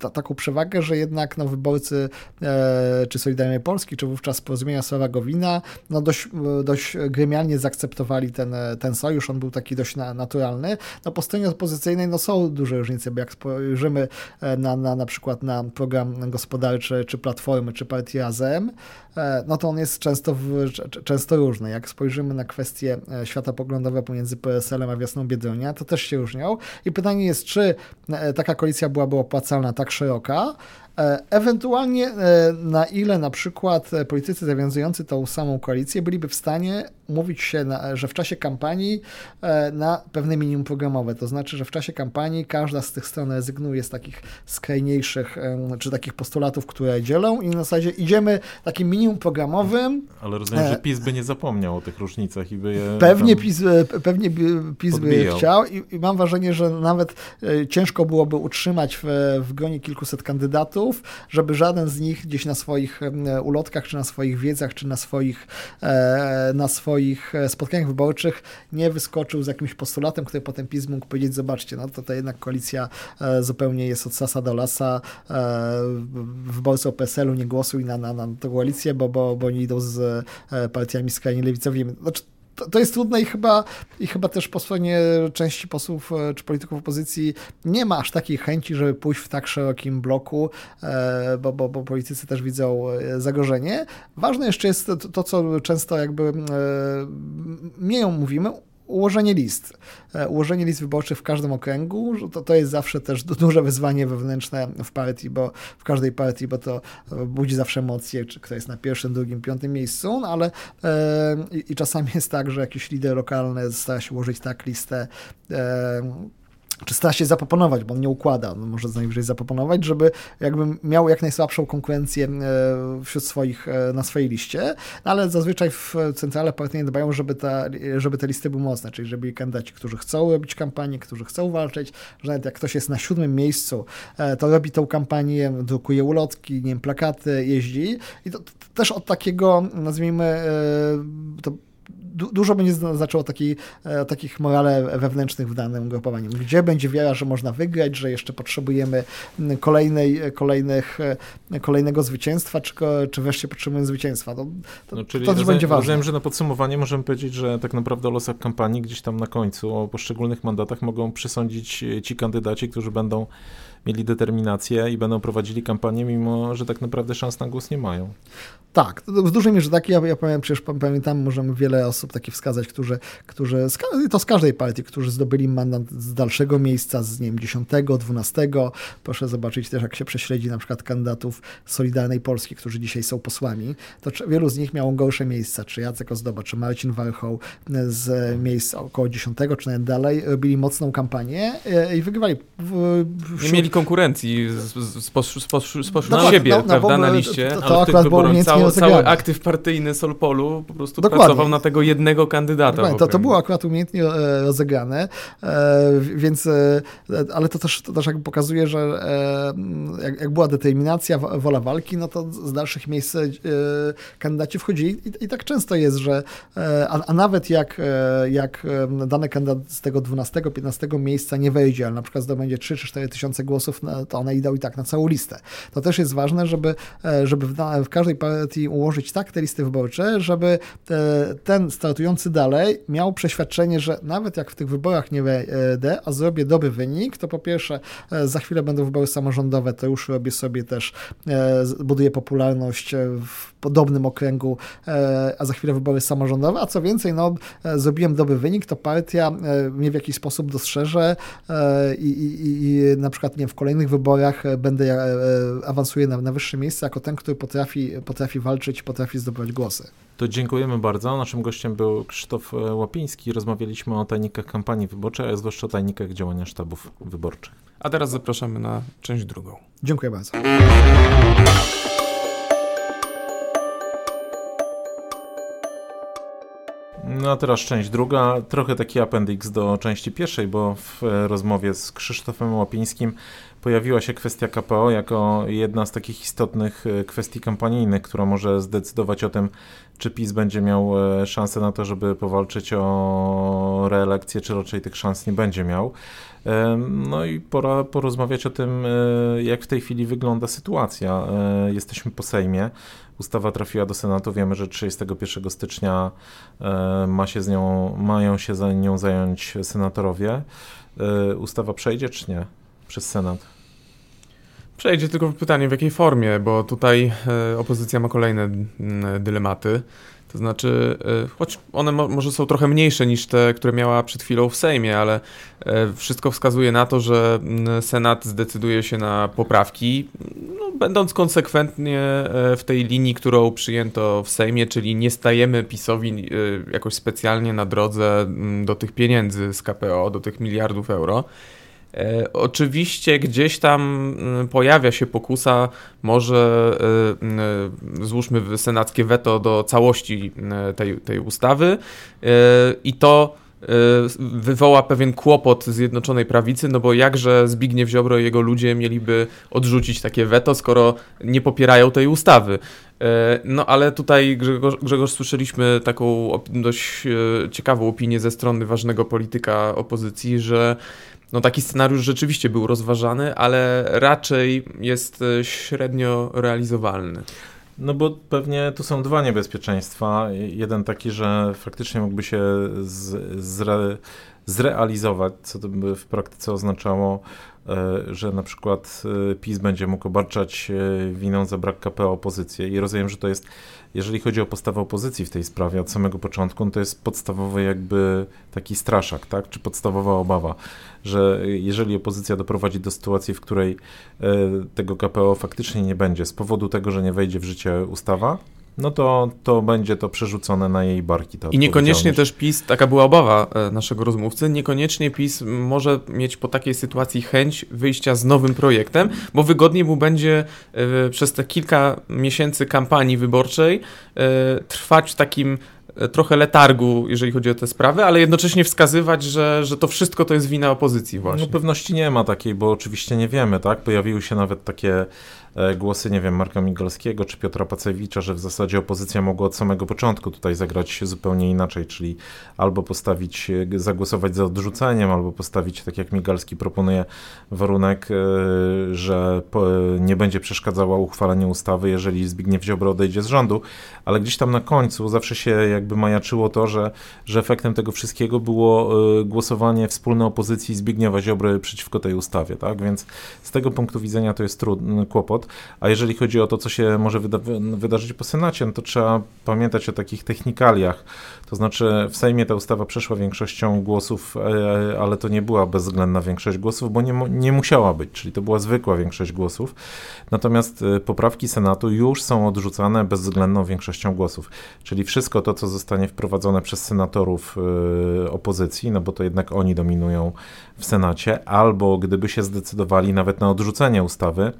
ta, taką przewagę, że jednak no, wyborcy e, czy Solidarnej Polski, czy wówczas Porozumienia Sława Gowina, no dość, dość gremialnie zaakceptowali ten, ten sojusz, on był taki dość na, naturalny. No po stronie opozycyjnej no, są duże różnice, bo jak spojrzymy na, na, na przykład na program gospodarczy, czy Platformy, czy Partii Razem, e, no to on jest często, w, często różny. Jak spojrzymy na kwestie e, światopoglądowe pomiędzy PSL-em a Wiosną Biedronia, to też się różnią. I pytanie jest, czy e, taka koalicja byłaby opłacalna tak szeroka, E, ewentualnie na ile na przykład politycy zawiązujący tą samą koalicję byliby w stanie umówić się, na, że w czasie kampanii na pewne minimum programowe. To znaczy, że w czasie kampanii każda z tych stron rezygnuje z takich skrajniejszych, czy takich postulatów, które dzielą i na zasadzie idziemy takim minimum programowym. Ale rozumiem, że PiS by nie zapomniał o tych różnicach i by je... Pewnie PiS, pewnie PiS by chciał i, i, mam wrażenie, że nawet ciężko byłoby utrzymać w, w gronie kilkuset kandydatów, żeby żaden z nich gdzieś na swoich ulotkach, czy na swoich wiedzach, czy na swoich, e, na swoich e, spotkaniach wyborczych nie wyskoczył z jakimś postulatem, który potem PiS mógł powiedzieć, zobaczcie, no to jednak koalicja e, zupełnie jest od sasa do lasa, wyborcy o PSL-u nie głosuj na, na, na tę koalicję, bo, bo, bo nie idą z partiami skrajnie lewicowymi. Znaczy, to, to jest trudne i chyba, i chyba też po stronie części posłów e, czy polityków opozycji nie ma aż takiej chęci, żeby pójść w tak szerokim bloku, e, bo, bo, bo politycy też widzą e, zagrożenie. Ważne jeszcze jest to, to co często jakby mniej mówimy, ułożenie list. E, ułożenie list wyborczych w każdym okręgu, to, to jest zawsze też duże wyzwanie wewnętrzne w partii, bo w każdej partii, bo to budzi zawsze emocje, czy kto jest na pierwszym, drugim, piątym miejscu, no ale e, i, czasami jest tak, że jakiś lider lokalny stara się ułożyć tak listę e, czy stara się zaproponować, bo on nie układa, może najwyżej zaproponować, żeby jakby miał jak najsłabszą konkurencję e, wśród swoich, e, na swojej liście, no ale zazwyczaj w centrale partyjne dbają, żeby, ta, żeby te listy były mocne, czyli żeby kandydaci, którzy chcą robić kampanię, którzy chcą walczyć, że nawet jak ktoś jest na siódmym miejscu, e, to robi tą kampanię, drukuje ulotki, nie wiem, plakaty, jeździ. I to, to też od takiego, nazwijmy, to du dużo będzie znaczyło taki, e, takich morale wewnętrznych w danym grupowaniu. Gdzie będzie wiara, że można wygrać, że jeszcze potrzebujemy kolejnej, kolejnych, e, kolejnego zwycięstwa, czy, czy wreszcie potrzebujemy zwycięstwa. To, to, no, czyli to też będzie ważne. Rozumiem, że na podsumowanie możemy powiedzieć, że tak naprawdę o losach kampanii gdzieś tam na końcu, o poszczególnych mandatach mogą przysądzić ci kandydaci, którzy będą mieli determinację i będą prowadzili kampanię, mimo że tak naprawdę szans na głos nie mają. Tak, w dużej mierze tak. Ja, ja powiem, przecież pamiętam, możemy wiele osób takich wskazać, którzy, którzy to z każdej partii, którzy zdobyli mandat z dalszego miejsca, z nie wiem, 10, 12. Proszę zobaczyć też, jak się prześledzi na przykład kandydatów Solidarnej Polski, którzy dzisiaj są posłami, to wielu z nich miało gorsze miejsca, czy Jacek Ozdoba, czy Marcin Warchoł z miejsc około 10, czy nawet dalej, robili mocną kampanię e, i wygrywali. W, w, nie mieli konkurencji spośród no, siebie, no, no, prawda, na liście. To, to akurat było cały, cały aktyw partyjny Solpolu po prostu Dokładnie. pracował na tego jednego kandydata. To, to było akurat umiejętnie e, rozegrane, e, więc, e, ale to też, to też jakby pokazuje, że jak, jak była determinacja, wola walki, no to z dalszych miejsc kandydaci wchodzili i, i tak często jest, że a, a, nawet jak, jak dany kandydat z tego 12-15 miejsca nie wejdzie, ale na przykład zdobędzie 3 czy 4 tysiące głosów, to one idą i tak na całą listę. To też jest ważne, żeby, żeby w, w każdej partii ułożyć tak te listy wyborcze, żeby ten startujący dalej miał przeświadczenie, że nawet jak w tych wyborach nie wejdę, a zrobię dobry wynik, to po pierwsze e, za chwilę będą wybory samorządowe, to już robię sobie też, e, buduję popularność w podobnym okręgu, e, a za chwilę wybory samorządowe, a co więcej, no, zrobiłem dobry wynik, to partia mnie w jakiś sposób dostrzeże i, i, i na przykład nie, w kolejnych wyborach będę awansuję na, na wyższe miejsce jako ten, który potrafi, potrafi walczyć, potrafi zdobywać głosy. To dziękujemy bardzo. Naszym gościem był Krzysztof e, Łapiński. Rozmawialiśmy o tajnikach kampanii wyborczej, a zwłaszcza o tajnikach działania sztabów wyborczych. A teraz zapraszamy na część drugą. Dziękuję bardzo. No a teraz część druga, trochę taki appendix do części pierwszej, bo w e, rozmowie z Krzysztofem Łapińskim pojawiła się kwestia KPO jako jedna z takich istotnych e, kwestii kampanijnych, która może zdecydować o tym, czy PiS będzie miał e, szansę na to, żeby powalczyć o reelekcję, czy raczej tych szans nie będzie miał. No i pora porozmawiać o tym, jak w tej chwili wygląda sytuacja. Jesteśmy po Sejmie. Ustawa trafiła do Senatu. Wiemy, że 31 stycznia ma się z nią, mają się za nią zająć senatorowie. Ustawa przejdzie czy nie przez Senat? Przejdzie tylko pytanie w jakiej formie, bo tutaj opozycja ma kolejne dylematy. To znaczy, e, choć one mo może są trochę mniejsze niż te, które miała przed chwilą w Sejmie, ale e, wszystko wskazuje na to, że Senat zdecyduje się na poprawki, no, będąc konsekwentnie e, w tej linii, którą przyjęto w Sejmie, czyli nie stajemy PiSowi jakoś specjalnie na drodze do tych pieniędzy z KPO, do tych miliardów euro. E, oczywiście gdzieś tam mm, pojawia się pokusa, może e, mm, złóżmy senackie weto do całości mm, tej, tej ustawy e, i to wywoła pewien kłopot Zjednoczonej Prawicy, no bo jakże Zbigniew Ziobro i jego ludzie mieliby odrzucić takie weto, skoro nie popierają tej ustawy. No ale tutaj Grzegorz, Grzegorz słyszeliśmy taką dość ciekawą opinię ze strony ważnego polityka opozycji, że no taki scenariusz rzeczywiście był rozważany, ale raczej jest e, średnio realizowalny. No bo pewnie tu są dwa niebezpieczeństwa. Jeden taki, że faktycznie mógłby się z, zre, zrealizować, co to by w praktyce oznaczało, e, że na przykład e, PiS będzie mógł obarczać winą za brak KPO opozycję. I rozumiem, że to jest jeżeli chodzi o postawę opozycji w tej sprawie od samego początku, no to jest podstawowy jakby taki straszak, tak? czy podstawowa obawa, że jeżeli opozycja doprowadzi do sytuacji, w której e, tego KPO faktycznie nie będzie z powodu tego, że nie wejdzie w życie ustawa, no to, to będzie to przerzucone na jej barki. I niekoniecznie też PiS, taka była obawa e, naszego rozmówcy, niekoniecznie PiS może mieć po takiej sytuacji chęć wyjścia z nowym projektem, bo wygodniej mu będzie e, przez te kilka miesięcy kampanii wyborczej e, trwać w takim trochę letargu, jeżeli chodzi o te sprawy, ale jednocześnie wskazywać, że, że to wszystko to jest wina opozycji właśnie. No pewności nie ma takiej, bo oczywiście nie wiemy, tak? Pojawiły się nawet takie głosy, nie wiem, Marka Migalskiego czy Piotra Pacewicza, że w zasadzie opozycja mogła od samego początku tutaj zagrać się zupełnie inaczej, czyli albo postawić, e, zagłosować za odrzuceniem, albo postawić, tak jak Migalski proponuje, warunek, e, że nie będzie przeszkadzała uchwaleniu ustawy, jeżeli Zbigniew Ziobro odejdzie z rządu, ale gdzieś tam na końcu zawsze się jakby majaczyło to, że, że efektem tego wszystkiego było głosowanie wspólne opozycji Zbigniewa Ziobry przeciwko tej ustawie, tak, więc z tego punktu widzenia to jest trudny kłopot. A jeżeli chodzi o to, co się może wyda wydarzyć po Senacie, no to trzeba pamiętać o takich technikaliach. To znaczy w Sejmie ta ustawa przeszła większością głosów, e, ale to nie była bezwzględna większość głosów, bo nie, nie musiała być, czyli to była zwykła większość głosów. Natomiast e, poprawki Senatu już są odrzucane bezwzględną większością głosów. Czyli wszystko to, co zostanie wprowadzone przez senatorów e, opozycji, no bo to jednak oni dominują w Senacie, albo gdyby się zdecydowali nawet na odrzucenie ustawy,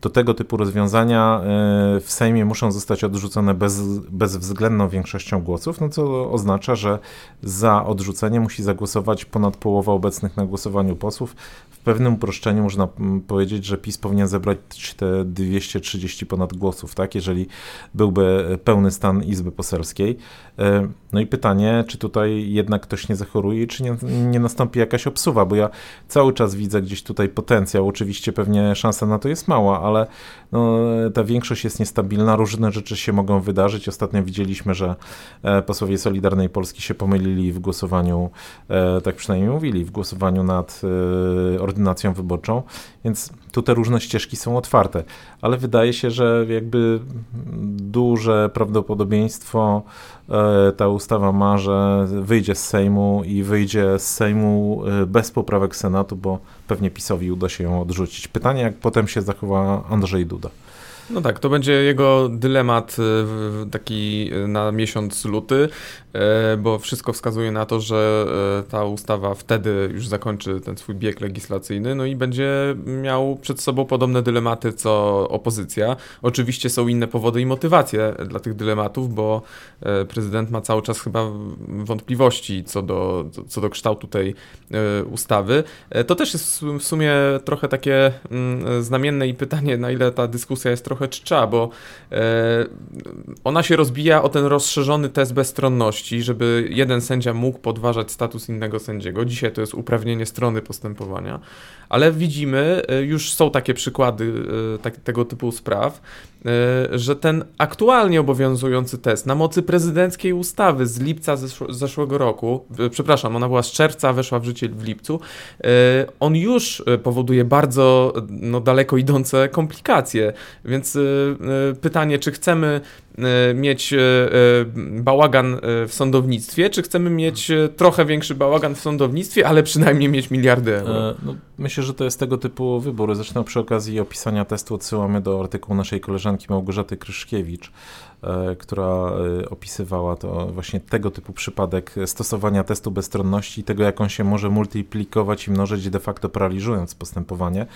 to tego typu rozwiązania e, w Sejmie muszą zostać odrzucone bez, bezwzględną większością głosów, no co oznacza, że za odrzucenie musi zagłosować ponad połowa obecnych na głosowaniu posłów. W pewnym uproszczeniu można powiedzieć, że PiS powinien zebrać te 230 ponad głosów, tak, jeżeli byłby pełny stan Izby Poselskiej. E, no i pytanie, czy tutaj jednak ktoś nie zachoruje, czy nie, nie nastąpi jakaś obsuwa, bo ja cały czas widzę gdzieś tutaj potencjał, oczywiście pewnie szansa na to jest mała, ale no, ta większość jest niestabilna, różne rzeczy się mogą wydarzyć. Ostatnio widzieliśmy, że e, posłowie Solidarnej Polski się pomylili w głosowaniu, e, tak przynajmniej mówili, w głosowaniu nad e, ordynacją wyborczą, więc tu te różne ścieżki są otwarte, ale wydaje się, że jakby duże prawdopodobieństwo ta ustawa ma, że wyjdzie z Sejmu i wyjdzie z Sejmu bez poprawek Senatu, bo pewnie PiSowi uda się ją odrzucić. Pytanie, jak potem się zachowa Andrzej Duda. No tak, to będzie jego dylemat y, taki y, na miesiąc luty, y, bo wszystko wskazuje na to, że ta ustawa wtedy już zakończy ten swój bieg legislacyjny, no i będzie miał przed sobą podobne dylematy co opozycja. Oczywiście są inne powody i motywacje dla tych dylematów, bo prezydent ma cały czas chyba wątpliwości co do, co do kształtu tej ustawy. To też jest w sumie trochę takie mm, znamienne i pytanie, na ile ta dyskusja jest trochę trochę czcza, bo e, ona się rozbija o ten rozszerzony test bezstronności, żeby jeden sędzia mógł podważać status innego sędziego. Dzisiaj to jest uprawnienie strony postępowania, ale widzimy, e, już są takie przykłady e, tak, tego typu spraw, że ten aktualnie obowiązujący test na mocy prezydenckiej ustawy z lipca zeszłego roku, przepraszam, ona była z czerwca, weszła w życie w lipcu, on już powoduje bardzo no, daleko idące komplikacje. Więc pytanie, czy chcemy mieć bałagan w sądownictwie, czy chcemy mieć trochę większy bałagan w sądownictwie, ale przynajmniej mieć miliardy euro? No, myślę, że to jest tego typu wybór. Zresztą przy okazji opisania testu odsyłamy do artykułu naszej koleżanki Małgorzaty Kryszkiewicz, e, która e, opisywała to właśnie tego typu przypadek stosowania testu bezstronności tego, jak on się może multiplikować i mnożyć, de facto paraliżując postępowanie.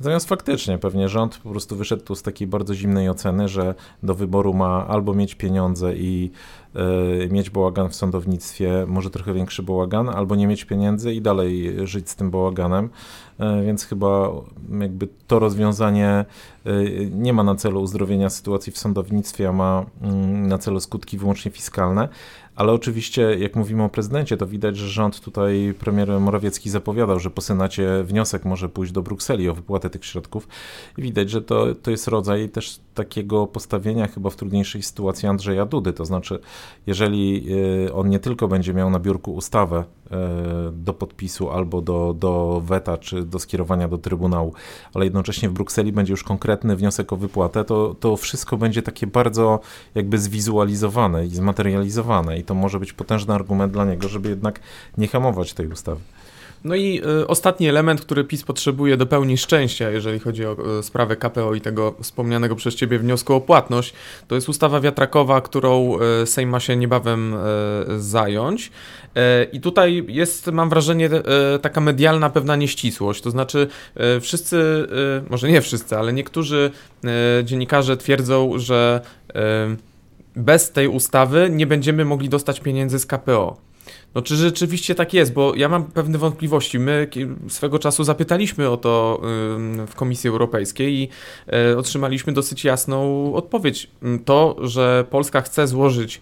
Natomiast faktycznie pewnie rząd po prostu wyszedł tu z takiej bardzo zimnej oceny, że do wyboru ma albo mieć pieniądze i y, mieć bałagan w sądownictwie, może trochę większy bałagan, albo nie mieć pieniędzy i dalej żyć z tym bałaganem. Y, więc chyba jakby to rozwiązanie y, nie ma na celu uzdrowienia sytuacji w sądownictwie, a ma mm, na celu skutki wyłącznie fiskalne. Ale oczywiście, jak mówimy o prezydencie, to widać, że rząd tutaj, premier Morawiecki zapowiadał, że po Senacie wniosek może pójść do Brukseli o wypłatę tych środków. I widać, że to, to jest rodzaj też takiego postawienia chyba w trudniejszej sytuacji Andrzeja Dudy. To znaczy, jeżeli y, on nie tylko będzie miał na biurku ustawę y, do podpisu albo do, do weta, czy do skierowania do Trybunału, ale jednocześnie w Brukseli będzie już konkretny wniosek o wypłatę, to, to wszystko będzie takie bardzo jakby zwizualizowane i zmaterializowane i to może być potężny argument dla niego, żeby jednak nie hamować tej ustawy. No i y, ostatni element, który PiS potrzebuje do pełni szczęścia, jeżeli chodzi o y, sprawę KPO i tego wspomnianego przez Ciebie wniosku o płatność, to jest ustawa wiatrakowa, którą y, Sejm ma się niebawem zająć. I tutaj jest, mam wrażenie, taka medialna pewna nieścisłość. To znaczy, wszyscy, może nie wszyscy, ale niektórzy dziennikarze twierdzą, że bez tej ustawy nie będziemy mogli dostać pieniędzy z KPO. No czy rzeczywiście tak jest, bo ja mam pewne wątpliwości. My swego czasu zapytaliśmy o to w Komisji Europejskiej i e, otrzymaliśmy dosyć jasną odpowiedź. To, że Polska chce złożyć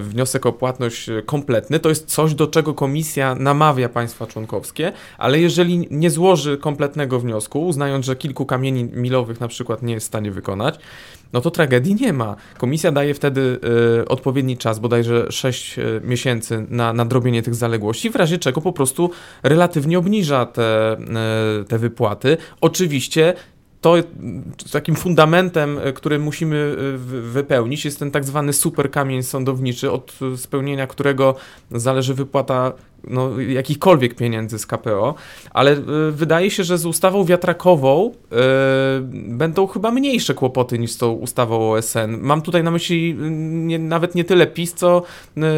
wniosek o płatność kompletny, to jest coś, do czego komisja namawia państwa członkowskie, ale jeżeli nie złoży kompletnego wniosku, uznając, że kilku kamieni milowych na przykład nie jest w stanie wykonać, no to tragedii nie ma. Komisja daje wtedy y, odpowiedni czas, bodajże 6 y, miesięcy na nadrobienie tych zaległości, w razie czego po prostu relatywnie obniża te, y, te wypłaty. Oczywiście to takim fundamentem, który musimy wypełnić, jest ten tak zwany super kamień sądowniczy, od spełnienia którego zależy wypłata no, jakichkolwiek pieniędzy z KPO, ale y, wydaje się, że z ustawą wiatrakową y, będą chyba mniejsze kłopoty niż z tą ustawą OSN. Mam tutaj na myśli y, nie, nawet nie tyle PiS, co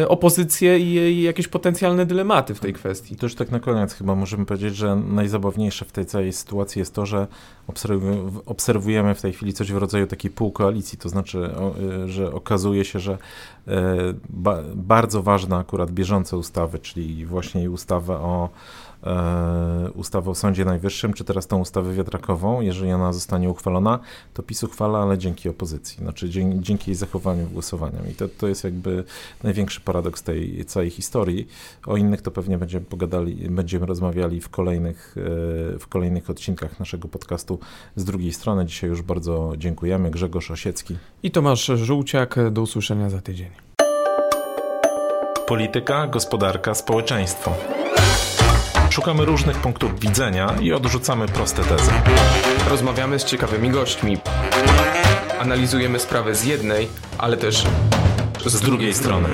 y, opozycję i, i, jakieś potencjalne dylematy w tej kwestii. To już tak na koniec chyba możemy powiedzieć, że najzabawniejsze w tej całej sytuacji jest to, że obserwujemy w tej chwili coś w rodzaju takiej półkoalicji, to znaczy, że okazuje się, że E, ba bardzo ważne akurat bieżące ustawy, czyli ustawę o e, ustawę o Sądzie Najwyższym, czy teraz tą ustawę wiatrakową, jeżeli ona zostanie uchwalona, to PiS uchwala, ale dzięki opozycji, znaczy dzięki, dzięki jej zachowaniu w głosowaniu. I to, to jest jakby największy paradoks tej całej historii. O innych to pewnie będziemy pogadali, będziemy rozmawiali w kolejnych, e, w kolejnych odcinkach naszego podcastu z drugiej strony. Dzisiaj już bardzo dziękujemy. Grzegorz Osiecki i Tomasz Żółciak. Do usłyszenia za tydzień. Polityka, gospodarka, społeczeństwo. Szukamy różnych punktów widzenia i odrzucamy proste tezy. Rozmawiamy z ciekawymi gośćmi. Analizujemy sprawę z jednej, ale też z drugiej strony.